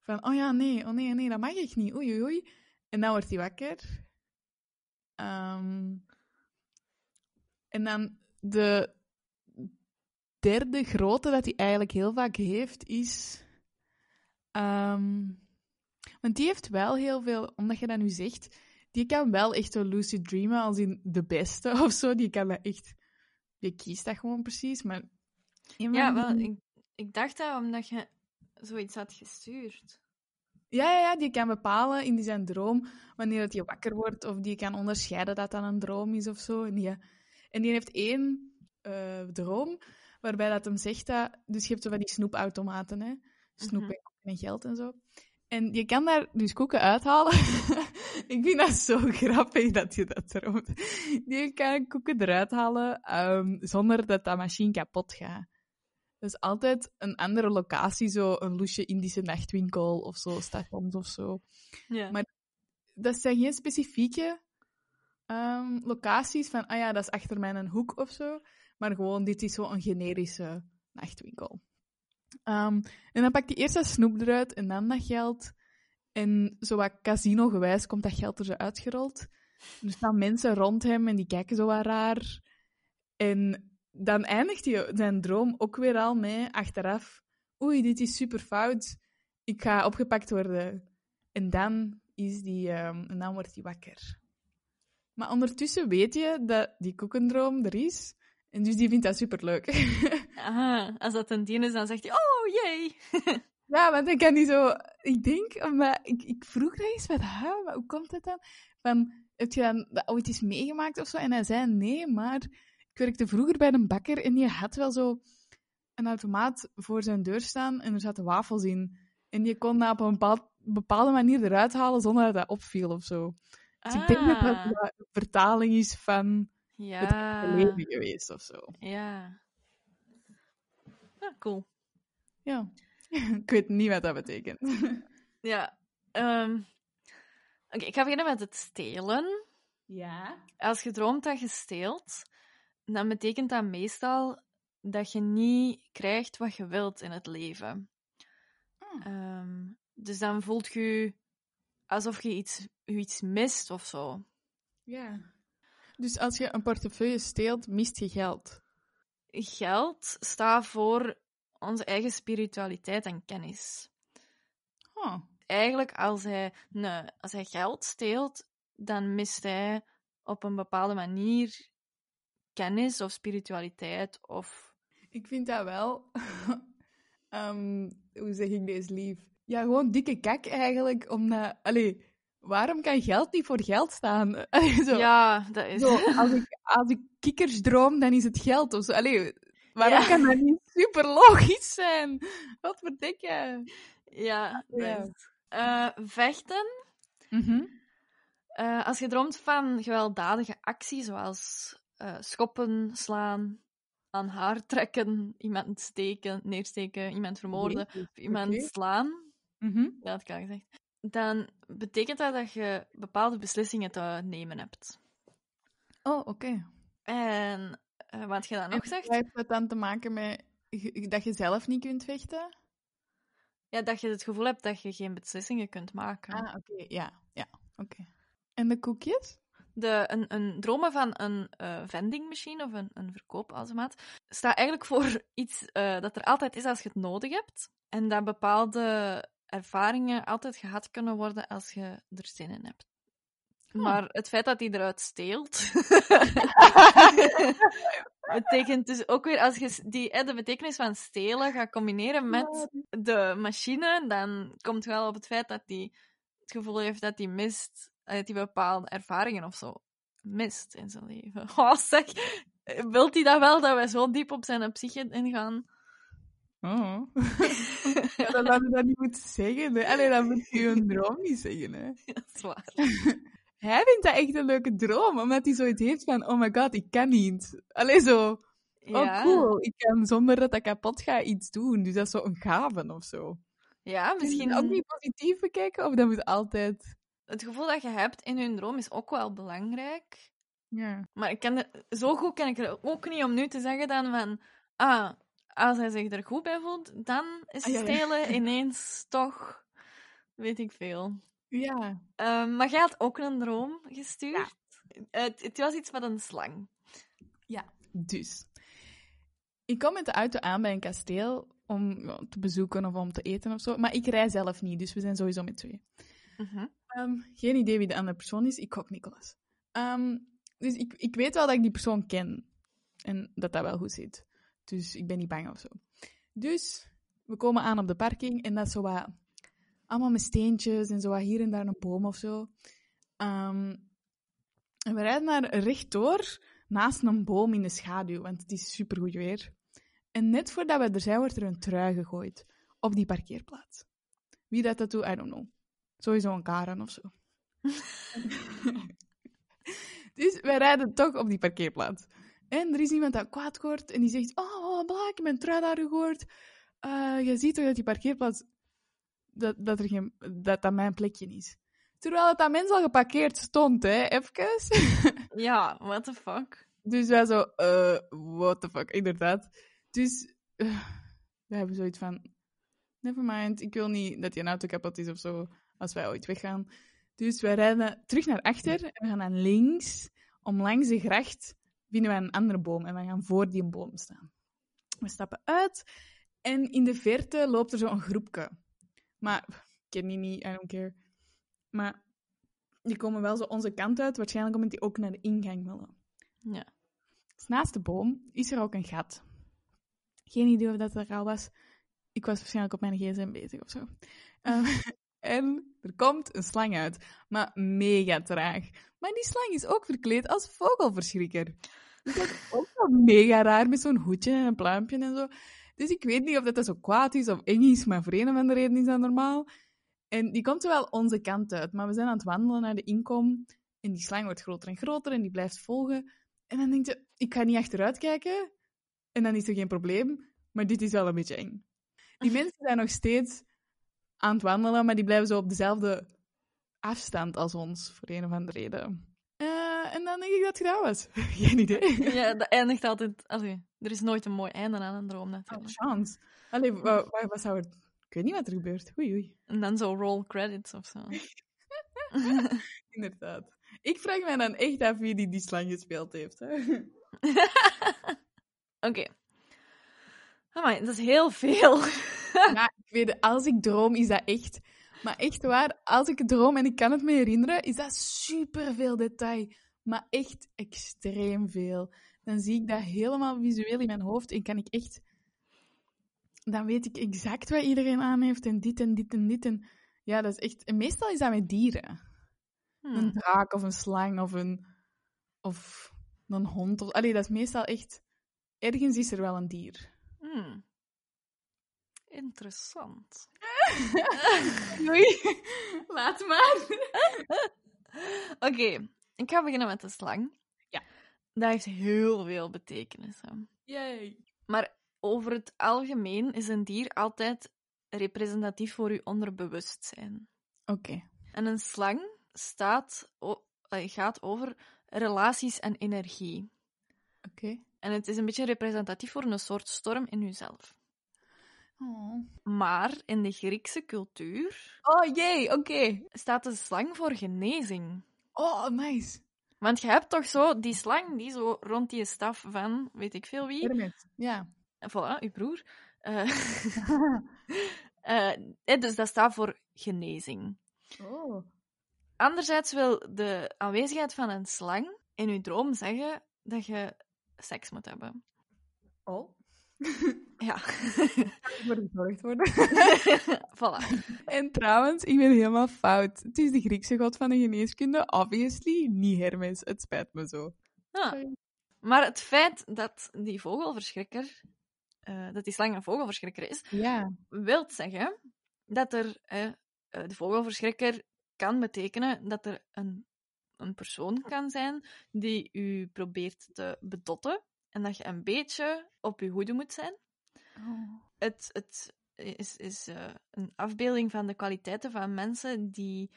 van, oh ja, nee, oh nee, nee, dat mag ik niet. Oei, oei, oei. En dan wordt hij wakker. Ehm, en dan de derde grote dat hij eigenlijk heel vaak heeft, is... ehm, want die heeft wel heel veel, omdat je dat nu zegt, die kan wel echt zo lucid dreamen als in de beste of zo. Die kan dat echt... Die kiest dat gewoon precies, maar... Ja, wel, die- ik, ik dacht dat omdat je zoiets had gestuurd. Ja, ja, ja, die kan bepalen in zijn droom wanneer dat hij wakker wordt, of die kan onderscheiden dat dat een droom is of zo. En die, en die heeft één eh, droom waarbij dat hem zegt dat... Dus je hebt zo van die snoepautomaten, hè. Snoep Mhm. en, en geld en zo. En je kan daar dus koeken uithalen. ik vind dat zo grappig dat je dat droomt. Je kan koeken eruit halen ehm, zonder dat dat machine kapot gaat. Is altijd een andere locatie, zo een loesje Indische nachtwinkel of zo, stations of zo. Ja. Maar- Dat zijn geen specifieke Ehm, locaties van, ah ja, dat is achter mij een hoek of zo. Maar gewoon, dit is zo'n generische nachtwinkel. Ehm, en dan pakt hij eerst dat snoep eruit en dan dat geld. En zo casino-gewijs komt dat geld er zo uitgerold. Er staan mensen rond hem en die kijken zo wat raar. En dan eindigt hij zijn droom ook weer al mee, achteraf. Oei, dit is super fout. Ik ga opgepakt worden. En dan, is die, ehm, en dan wordt hij wakker. Maar ondertussen weet je dat die koekendroom er is. En dus die vindt dat superleuk. Aha, als dat een dien is, dan zegt hij, oh, jee. ja, want dan kan hij zo... Ik denk, maar ik, ik vroeg dat eens met haar, maar hoe komt het dan? Van, heb je dan dat ooit eens meegemaakt of zo? En hij zei nee, maar ik werkte vroeger bij een bakker en die had wel zo een automaat voor zijn deur staan en er zaten wafels in. En je kon dat op een bepaald, bepaalde manier eruit halen zonder dat dat opviel of zo. Dus ik denk dat dat Ah. een vertaling is van het Ja. echte leven geweest of zo. Ja. Ja, cool. Ja. ik weet niet wat dat betekent. Ja. ehm, Oké, ik ga beginnen met het stelen. Ja. Als je droomt dat je steelt, dan betekent dat meestal dat je niet krijgt wat je wilt in het leven. Ah. Ehm, dus dan voelt je alsof je iets, je iets mist of zo. Ja. Dus als je een portefeuille steelt, mist je geld. Geld staat voor onze eigen spiritualiteit en kennis. Oh. Eigenlijk, als hij, nee, als hij geld steelt, dan mist hij op een bepaalde manier kennis of spiritualiteit of... Ik vind dat wel. Ehm, hoe zeg ik deze lief? Ja, gewoon dikke kak eigenlijk. Omdat, allee, waarom kan geld niet voor geld staan? Allee, zo, Ja, dat is... zo, als, ik, als ik kikkers droom, dan is het geld of zo. Allee, waarom Ja. kan dat niet super logisch zijn? Wat verdik je? Ja, Ja. is- Eh, vechten. Mhm. Eh, als je droomt van gewelddadige actie, zoals eh, schoppen, slaan, aan haar trekken, iemand steken, neersteken, iemand vermoorden of iemand slaan, Mhm. dat had ik al gezegd, dan betekent dat dat je bepaalde beslissingen te nemen hebt. Oh, oké. En eh, wat je dan nog zegt, heeft dat dan te maken met dat je zelf niet kunt vechten? ja, dat je het gevoel hebt dat je geen beslissingen kunt maken. Ah, oké. Ja, ja. Oké. En de koekjes? De, een, een dromen van een eh vendingmachine of een, een verkoopautomaat staat eigenlijk voor iets eh, dat er altijd is als je het nodig hebt. En dat bepaalde ervaringen altijd gehad kunnen worden als je er zin in hebt. Hm. Maar het feit dat hij eruit steelt, betekent dus ook weer, als je die, eh, de betekenis van stelen gaat combineren met de machine, dan komt je wel op het feit dat hij het gevoel heeft dat hij mist, eh, dat hij bepaalde ervaringen of zo mist in zijn leven. Oh, zeg, wilt hij dat wel, dat wij zo diep op zijn psyche ingaan? Oh. ja, dan hadden we dat niet moeten zeggen. Hè. Allee, dan moet je een droom niet zeggen. Hè. Dat is waar. Hij vindt dat echt een leuke droom, omdat hij zoiets heeft van, oh my god, ik kan niet. Allee, zo, oh cool, ik kan zonder dat dat kapot gaat iets doen. Dus dat is zo een gave of zo. Ja, Misschien ook niet positief bekijken, of dat moet altijd... het gevoel dat je hebt in je droom is ook wel belangrijk. Ja. Maar ik de- zo goed ken ik er ook niet om nu te zeggen dan van... Ah, als hij zich er goed bij voelt, dan is Ah, ja, ja. stelen ineens toch... Weet ik veel. Ja. Ehm, maar jij had ook een droom gestuurd. Het, het was iets met een slang. Dus. Ik kom met de auto aan bij een kasteel om ja, te bezoeken of om te eten of zo. Maar ik rij zelf niet, dus we zijn sowieso met twee. Mhm. Ehm, geen idee wie de andere persoon is. Ik gok Nicolas. Ehm, dus ik, ik weet wel dat ik die persoon ken. En dat dat wel goed zit. Dus ik ben niet bang of zo. Dus we komen aan op de parking en dat is zo wat... Allemaal met steentjes en zo hier en daar een boom of zo. Ehm, en we rijden daar rechtdoor naast een boom in de schaduw, want het is supergoed weer. En net voordat we er zijn, wordt er een trui gegooid op die parkeerplaats. Wie dat dat doet, I don't know. Sowieso een Karen of zo. dus wij rijden toch op die parkeerplaats. En er is iemand dat kwaad wordt en die zegt: Oh, bla, ik heb mijn trui daar gegooid. Eh, je ziet toch dat die parkeerplaats. Dat dat, er geen, dat dat mijn plekje is. Terwijl het aan mensen al geparkeerd stond, hè, even. Ja, what the fuck? Dus wij zo, eh, what the fuck, inderdaad. Dus eh, we hebben zoiets van, never mind, ik wil niet dat je auto kapot is of zo, als wij ooit weggaan. Dus wij rijden terug naar achter en we gaan naar links. Om langs de gracht vinden wij een andere boom en we gaan voor die boom staan. We stappen uit en in de verte loopt er zo'n groepje. Maar, ik ken die niet, I don't care. Maar die komen wel zo onze kant uit, waarschijnlijk omdat die ook naar de ingang willen. Ja. Dus naast de boom is er ook een gat. Geen idee of dat er al was. Ik was waarschijnlijk op mijn gsm bezig of zo. Ehm, en er komt een slang uit. Maar mega traag. Maar die slang is ook verkleed als vogelverschrikker. Dus dat is ook wel mega raar met zo'n hoedje en een pluimpje en zo. Dus ik weet niet of dat, zo kwaad is of eng is, maar voor een of andere reden is dat normaal. En die komt wel onze kant uit. Maar we zijn aan het wandelen naar de inkom. En die slang wordt groter en groter en die blijft volgen. En dan denk je, ik ga niet achteruit kijken. En dan is er geen probleem. Maar dit is wel een beetje eng. Die mensen zijn nog steeds aan het wandelen, maar die blijven zo op dezelfde afstand als ons, voor een of andere reden. Eh, en dan denk ik dat het gedaan was. Geen idee. Ja, dat eindigt altijd... Allee, er is nooit een mooi einde aan een droom, Oh, chance. Allee, wa- wa- wat zou er... Ik weet niet wat er gebeurt. Oei, oei. En dan zo roll credits of zo. Inderdaad. Ik vraag mij dan echt af wie die, die slang gespeeld heeft. Oké. Amai, dat is heel veel. Ja, ik weet het, als ik droom, is dat echt... Maar echt waar, als ik droom en ik kan het me herinneren, is dat superveel detail. Maar echt extreem veel. Dan zie ik dat helemaal visueel in mijn hoofd en kan ik echt... Dan weet ik exact wat iedereen aan heeft en dit en dit en dit. En ja, dat is echt... En meestal is dat met dieren. Een Hmm. draak of een slang of een... Of een hond. Of, allee, dat is meestal echt... Ergens is er wel een dier. Hmm. Interessant. Oei, laat maar. Oké, ik ga beginnen met de slang. Ja. Dat heeft heel veel betekenissen. Yay. Maar over het algemeen is een dier altijd representatief voor uw onderbewustzijn. Oké. En een slang staat, gaat over relaties en energie. Oké. En het is een beetje representatief voor een soort storm in uzelf. Oh. Maar in de Griekse cultuur oh, jee, oké. staat de slang voor genezing. Oh, nice. Want je hebt toch zo die slang die zo rond die staf van weet ik veel wie. Hermes. Ja. En voilà, uw broer. Eh, eh, dus dat staat voor genezing. oh. Anderzijds wil de aanwezigheid van een slang in uw droom zeggen dat je seks moet hebben. Oh. Ja. Ik word gezorgd worden. voilà. en trouwens, ik ben helemaal fout. Het is de Griekse god van de geneeskunde, obviously. Niet Hermes. Het spijt me zo. Ah. Maar het feit dat die vogelverschrikker, eh, dat die slang een vogelverschrikker is, Ja. wil zeggen dat er, eh, eh, de vogelverschrikker kan betekenen dat er een, een persoon kan zijn die u probeert te bedotten en dat je een beetje op je hoede moet zijn. Oh. Het, het is, is eh, een afbeelding van de kwaliteiten van mensen die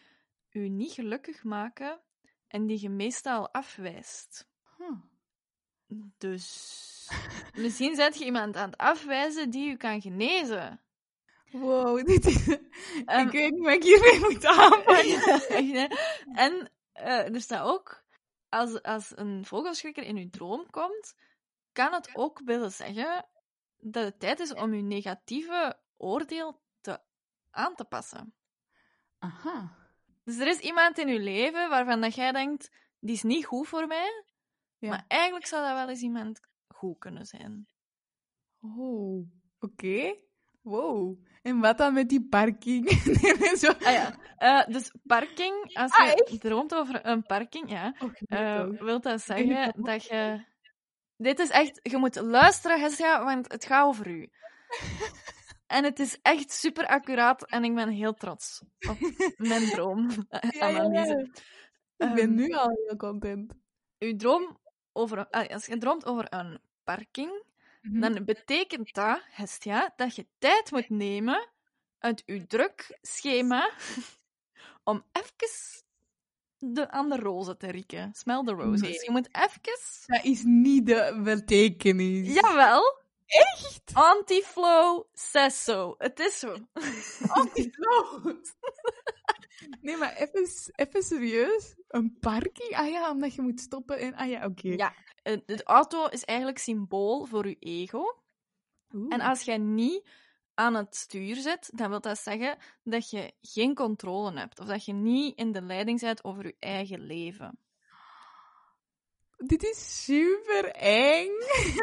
u niet gelukkig maken en die je meestal afwijst. Huh. Dus misschien zet je iemand aan het afwijzen die u kan genezen. Wow, dit is... Ehm, ik weet niet wat ik hiermee moet hè? en eh, er staat ook, als, als een vogelschrikker in uw droom komt, kan het ook willen zeggen dat het tijd is om uw negatieve oordeel te, aan te passen. Aha. Dus er is iemand in uw leven waarvan dat jij denkt, die is niet goed voor mij, Ja. maar eigenlijk zou dat wel eens iemand goed kunnen zijn. Oh, oké. Wow. En wat dan met die parking? Nee, zo. Ah ja, eh, dus parking, als Ah, je droomt over een parking, ja, nee, Eh, wil dat zeggen dat je... Dit is echt... Je moet luisteren, Hesja, want het gaat over u. En het is echt super accuraat en ik ben heel trots op mijn ja, droomanalyse. ja. Ik ben Ehm, nu al heel content. Uw droom over... ah, Als je droomt over een parking, Mhm. dan betekent dat, Hestia, dat je tijd moet nemen uit uw druk schema om even de, aan de rozen te rieken. Smell the roses. Nee. Je moet even... Dat is niet de betekenis. Jawel. Echt? Anti-flow says so. Het is zo. Anti-float. Nee, maar even, even serieus. Een parking? Ah ja, omdat je moet stoppen en... Ah ja, oké. Ja. Eh, De auto is eigenlijk symbool voor je ego. Oeh. En als jij niet aan het stuur zit, dan wil dat zeggen dat je geen controle hebt. Of dat je niet in de leiding bent over je eigen leven. Dit is super eng.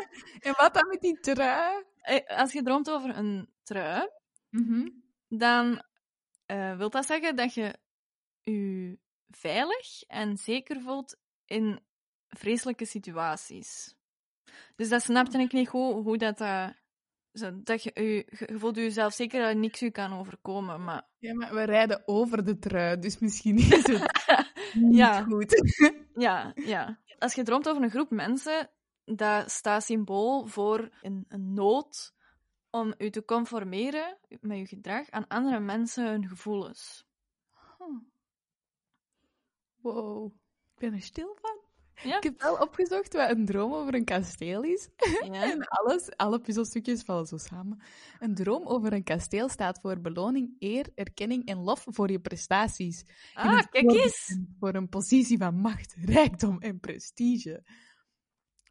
en wat dan met die trui? Eh, Als je droomt over een trui, Mhm. dan eh, wil dat zeggen dat je je veilig en zeker voelt in vreselijke situaties. Dus dat snapte ik niet goed, hoe dat... dat zo, dat je, je, je voelt jezelf zeker dat niks je kan overkomen, maar... Ja, maar we rijden over de trui, dus misschien is het niet Ja. goed. Ja, ja. Als je droomt over een groep mensen, dat staat symbool voor een, een nood om je te conformeren met je gedrag aan andere mensen hun gevoelens. Huh. Wow. Ik ben er stil van. Ja? Ik heb wel opgezocht wat een droom over een kasteel is. Ja? En alles, alle puzzelstukjes vallen zo samen. Een droom over een kasteel staat voor beloning, eer, erkenning en lof voor je prestaties. Ah, kijk eens! Voor een positie van macht, rijkdom en prestige.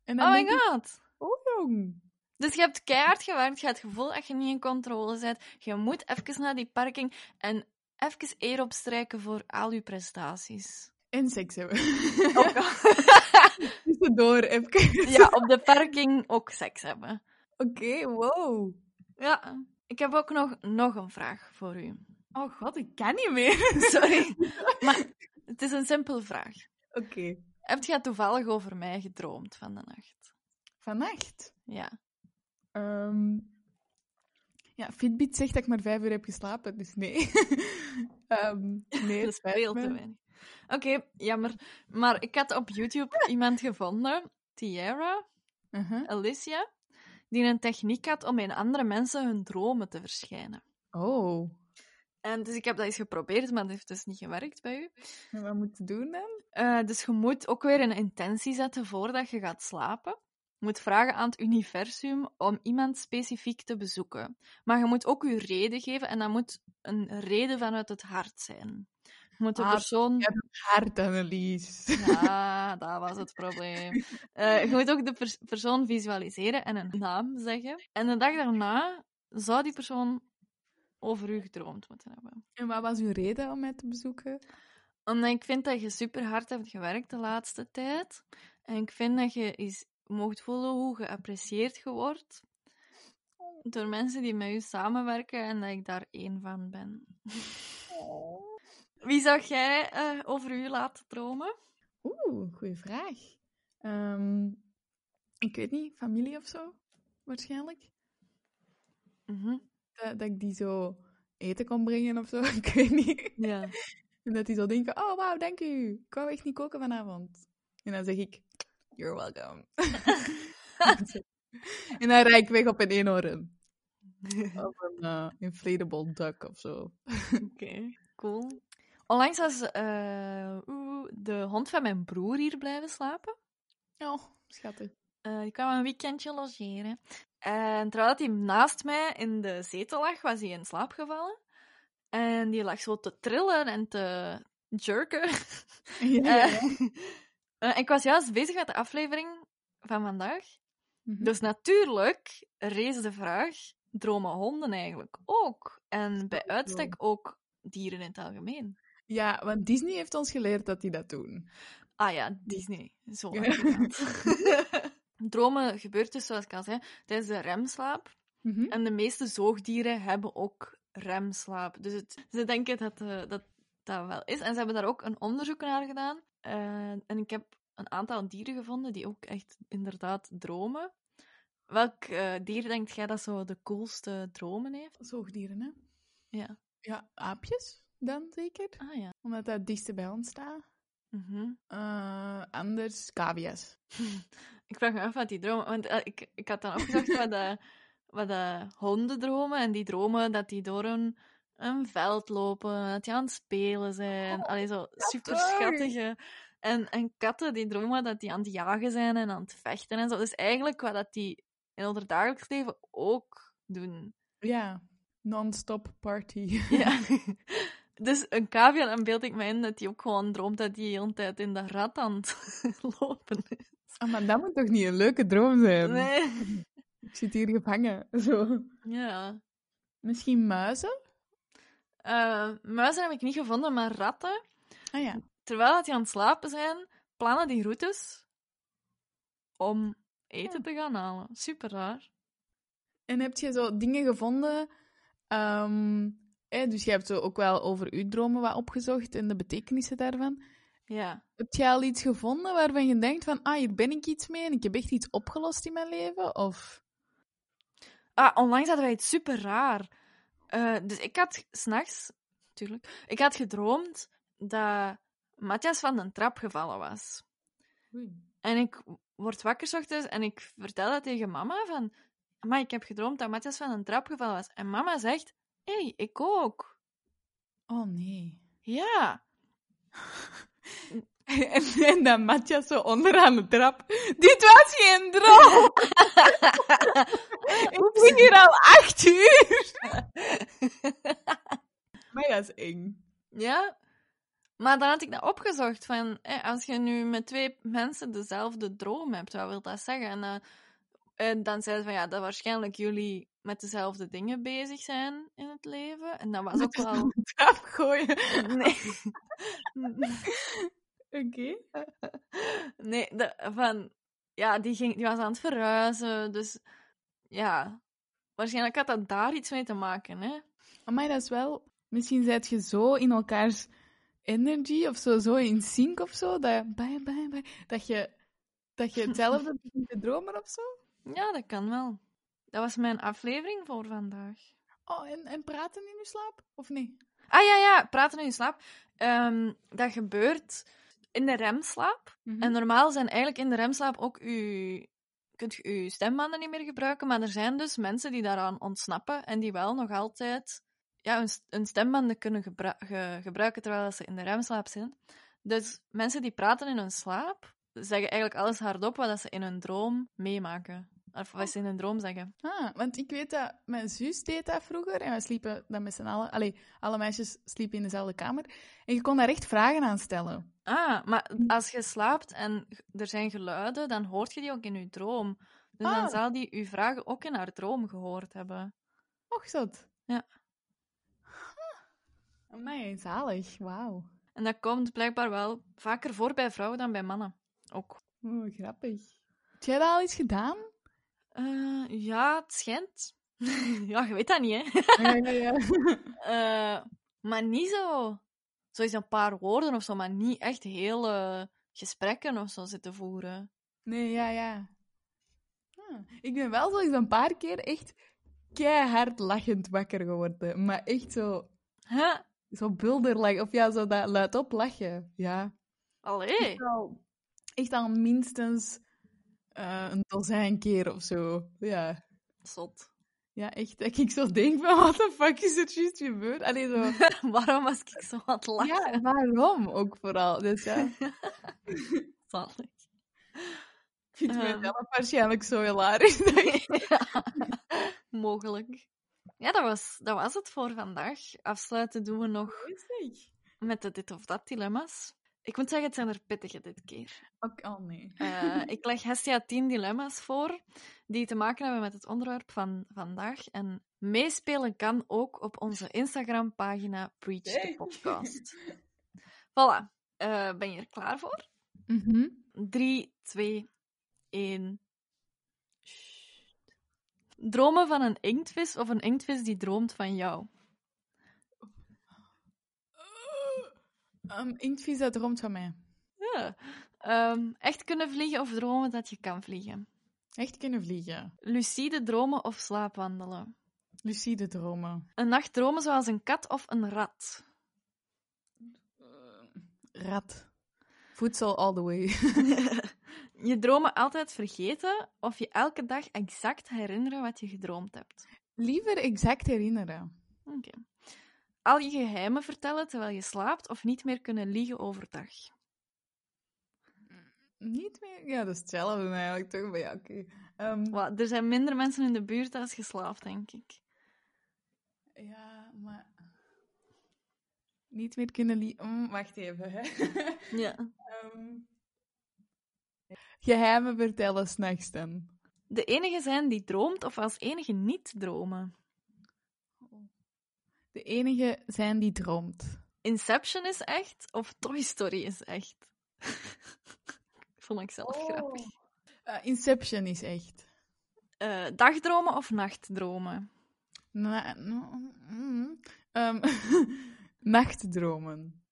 En Oh my god! oh jong. Dus je hebt keihard gewerkt, je hebt het gevoel dat je niet in controle bent. Je moet even naar die parking en even eer opstrijken voor al je prestaties. En seks hebben. Al- Tussendoor even. ja, op de parking ook seks hebben. Oké, wow. Ja, ik heb ook nog, nog een vraag voor u. Oh god, ik kan niet meer. Sorry, maar het is een simpele vraag. Oké. Heb jij toevallig over mij gedroomd van de nacht? Vannacht. Ja. Ehm, ja, Fitbit zegt dat ik maar vijf uur heb geslapen, dus nee. Ehm, nee, Dat is veel te weinig. Oké, jammer. Maar ik had op YouTube iemand gevonden, Tiara, Uh-huh. Alicia, die een techniek had om in andere mensen hun dromen te verschijnen. Oh. En dus ik heb dat eens geprobeerd, maar dat heeft dus niet gewerkt bij u. En wat moet je doen dan? Eh, dus je moet ook weer een intentie zetten voordat je gaat slapen. Je moet vragen aan het universum om iemand specifiek te bezoeken. Maar je moet ook je reden geven en dat moet een reden vanuit het hart zijn. Je moet de Ah, persoon... Ja, hartanalyse. Ja, dat was het probleem. Eh, je moet ook de pers- persoon visualiseren en een naam zeggen. En de dag daarna zou die persoon over u gedroomd moeten hebben. En wat was uw reden om mij te bezoeken? Omdat ik vind dat je super hard hebt gewerkt de laatste tijd. En ik vind dat je eens mocht voelen hoe geapprecieerd je wordt. Door mensen die met je samenwerken en dat ik daar één van ben. Wie zou jij eh, over u laten dromen? Oeh, goede vraag. Ehm, ik weet niet, familie of zo? Waarschijnlijk. Mhm. Dat, dat ik die zo eten kon brengen of zo. Ik weet niet. Ja. En dat die zo denken, oh wauw, dank u. Ik wou echt niet koken vanavond. En dan zeg ik, you're welcome. en dan rijd ik weg op een eenhoorn. Of een eh, inflatable duck of zo. Oké, cool. Onlangs was oeh, de hond van mijn broer hier blijven slapen. Oh, schattig. Eh, die kwam een weekendje logeren. En terwijl hij naast mij in de zetel lag, was hij in slaap gevallen. En die lag zo te trillen en te jerken. Ja, Eh, eh, ik was juist bezig met de aflevering van vandaag. Mhm. Dus natuurlijk rees de vraag: dromen honden eigenlijk ook? En bij uitstek ook dieren in het algemeen. Ja, want Disney heeft ons geleerd dat die dat doen. Ah ja, Disney. Zo. Dromen gebeurt dus, zoals ik al zei, tijdens de remslaap. Mhm. En de meeste zoogdieren hebben ook remslaap. Dus het, ze denken dat, eh, dat dat wel is. En ze hebben daar ook een onderzoek naar gedaan. Eh, en ik heb een aantal dieren gevonden die ook echt inderdaad dromen. Welk eh, dier denkt jij dat zo de coolste dromen heeft? Zoogdieren, hè? Ja. Ja, aapjes dan zeker. Ah ja. Omdat dat het dichtste bij ons staat. Mhm. Eh, anders cavia's. Ik vraag me af wat die dromen... Want eh, ik, ik had dan opgezocht wat, de, wat de honden dromen. En die dromen dat die door een, een veld lopen, dat die aan het spelen zijn. Oh, Allee, zo super schattig. schattige. En, en katten die dromen dat die aan het jagen zijn en aan het vechten en zo. Dus eigenlijk wat dat die in ons dagelijks leven ook doen. Ja, non-stop party. Ja. Dus een cavia, dan beeld ik me in dat die ook gewoon droomt dat die de hele tijd in de rat aan het lopen is. Ah, maar dat moet toch niet een leuke droom zijn? Nee. Ik zit hier gevangen. Zo. Ja. Misschien muizen? Eh, muizen heb ik niet gevonden, maar ratten. Ah ja. Terwijl dat die aan het slapen zijn, plannen die routes om eten te gaan halen. Super raar. En heb je zo dingen gevonden? ehm, hè, dus je hebt zo ook wel over uw dromen wat opgezocht en de betekenissen daarvan. Ja. Heb je al iets gevonden waarvan je denkt van, ah, hier ben ik iets mee en ik heb echt iets opgelost in mijn leven? Of... Ah, onlangs hadden wij iets super raar. Eh, dus ik had s'nachts, natuurlijk, ik had gedroomd dat Matthias van de trap gevallen was. En ik word wakker ochtends en ik vertel dat tegen mama van... Maar ik heb gedroomd dat Matthias van een trap gevallen was. En mama zegt... Hé, hey, ik ook. Oh nee. Ja. En, en dan Matthias zo onderaan de trap. Dit was geen droom! ik zit hier al acht uur! maar dat is eng. Ja. Maar dan had ik dat opgezocht. Van, als je nu met twee mensen dezelfde droom hebt, wat wil dat zeggen? En, eh, en dan zei ze van ja, dat waarschijnlijk jullie met dezelfde dingen bezig zijn in het leven. En dat was ook wel. trap gooien. Nee. Oké. Nee, de, van... Ja, die, ging, die was aan het verhuizen, dus... Ja, waarschijnlijk had dat daar iets mee te maken, hè. Maar dat is wel... Misschien zit je zo in elkaars energy of zo, zo in sync of zo, dat, bye, bye, bye, dat, je, dat je hetzelfde begint te dromen of zo. Ja, dat kan wel. Dat was mijn aflevering voor vandaag. Oh, en, en praten in je slaap? Of niet? Ah ja, ja, praten in je slaap. Ehm, dat gebeurt in de remslaap. Mhm. En normaal zijn eigenlijk in de remslaap ook uw... kunt je je stembanden niet meer gebruiken, maar er zijn dus mensen die daaraan ontsnappen en die wel nog altijd ja, hun, hun stembanden kunnen gebru- ge- gebruiken terwijl ze in de remslaap zijn. Dus mensen die praten in hun slaap, zeggen eigenlijk alles hardop wat ze in hun droom meemaken. Of wat ze in hun droom zeggen. Ah, want ik weet dat mijn zus deed dat vroeger en wij sliepen dan met z'n allen. Allee, alle meisjes sliepen in dezelfde kamer. En je kon daar echt vragen aan stellen. Ah, maar als je slaapt en er zijn geluiden, dan hoort je die ook in je droom. Dus dan Ah. zal die uw vragen ook in haar droom gehoord hebben. Och, zot. Ja. Amai, zalig. Wauw. En dat komt blijkbaar wel vaker voor bij vrouwen dan bij mannen. Ook. Oeh, grappig. Heb jij dat al eens gedaan? Eh, ja, het schijnt. ja, je weet dat niet, hè. ja, ja, ja. Eh, maar niet zo... Zo eens een paar woorden of zo, maar niet echt hele gesprekken of zo zitten voeren. Nee, ja, ja. Ah, ik ben wel zo eens een paar keer echt keihard lachend wakker geworden. Maar echt zo, Huh? zo bulderlach. Of ja, zo dat luidop lachen. Ja. Allee. Echt al, echt al minstens eh, een dozijn keer of zo. Ja. Zot. Ja, echt. Dat ik zo denk van, wat de fuck is er juist gebeurd? Allee, zo... Waarom was ik zo aan het lachen? Ja, waarom ook vooral? Dus ja, Zalig. ik vind Ehm. mezelf waarschijnlijk zo hilarisch. ik- Ja, mogelijk. Ja, dat was, dat was het voor vandaag. Afsluiten doen we nog met de dit of dat dilemma's. Ik moet zeggen, het zijn er pittige dit keer. Ook, oh nee. Eh, ik leg Hestia 10 dilemma's voor die te maken hebben met het onderwerp van vandaag. En meespelen kan ook op onze Instagram-pagina Preach the. Podcast. Voilà. Eh, ben je er klaar voor? Mhm. 3, 2, 1. Dromen van een inktvis of een inktvis die droomt van jou? Um, inktvis, dat droomt van mij. Ja. Ehm, echt kunnen vliegen of dromen dat je kan vliegen? Echt kunnen vliegen. Lucide dromen of slaapwandelen? Lucide dromen. Een nacht dromen zoals een kat of een rat? Rat. Voedsel all the way. je dromen altijd vergeten of je elke dag exact herinneren wat je gedroomd hebt? Liever exact herinneren. Oké. Al je geheimen vertellen terwijl je slaapt of niet meer kunnen liegen overdag. Niet meer? Ja, dat is hetzelfde eigenlijk toch? Maar ja, oké. Ehm, Wa- er zijn minder mensen in de buurt als je slaapt, denk ik. ja, maar... Niet meer kunnen liegen... wacht even, hè. Ja. Ehm, Geheimen vertellen s'nachts dan. De enige zijn die droomt of als enige niet dromen. De enige zijn die droomt. Inception is echt of Toy Story is echt. Vond ik zelf grappig. Eh, Inception is echt. Eh, dagdromen of nachtdromen? Na- no- mm, ehm, nachtdromen.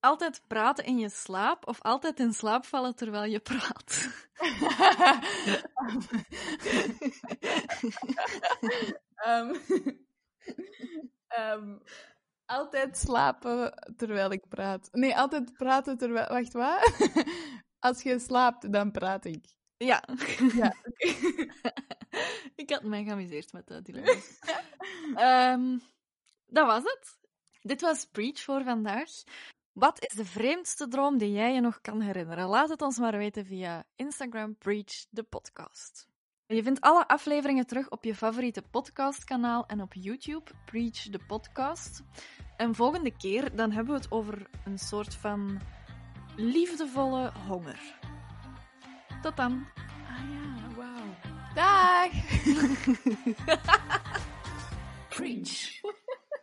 Altijd praten in je slaap of altijd in slaap vallen terwijl je praat? Ehm, ehm, altijd slapen terwijl ik praat. Nee, altijd praten terwijl... Wacht, wat? Als je slaapt, dan praat ik. Ja. Ja, ik had mij geamuseerd met dat dilemma. Ehm, dat was het. Dit was Preach voor vandaag. Wat is de vreemdste droom die jij je nog kan herinneren? Laat het ons maar weten via Instagram Preach de podcast. Je vindt alle afleveringen terug op je favoriete podcastkanaal en op YouTube Preach de podcast. En volgende keer dan hebben we het over een soort van liefdevolle honger. Tot dan. Ah ja, wauw. Dag! Preach.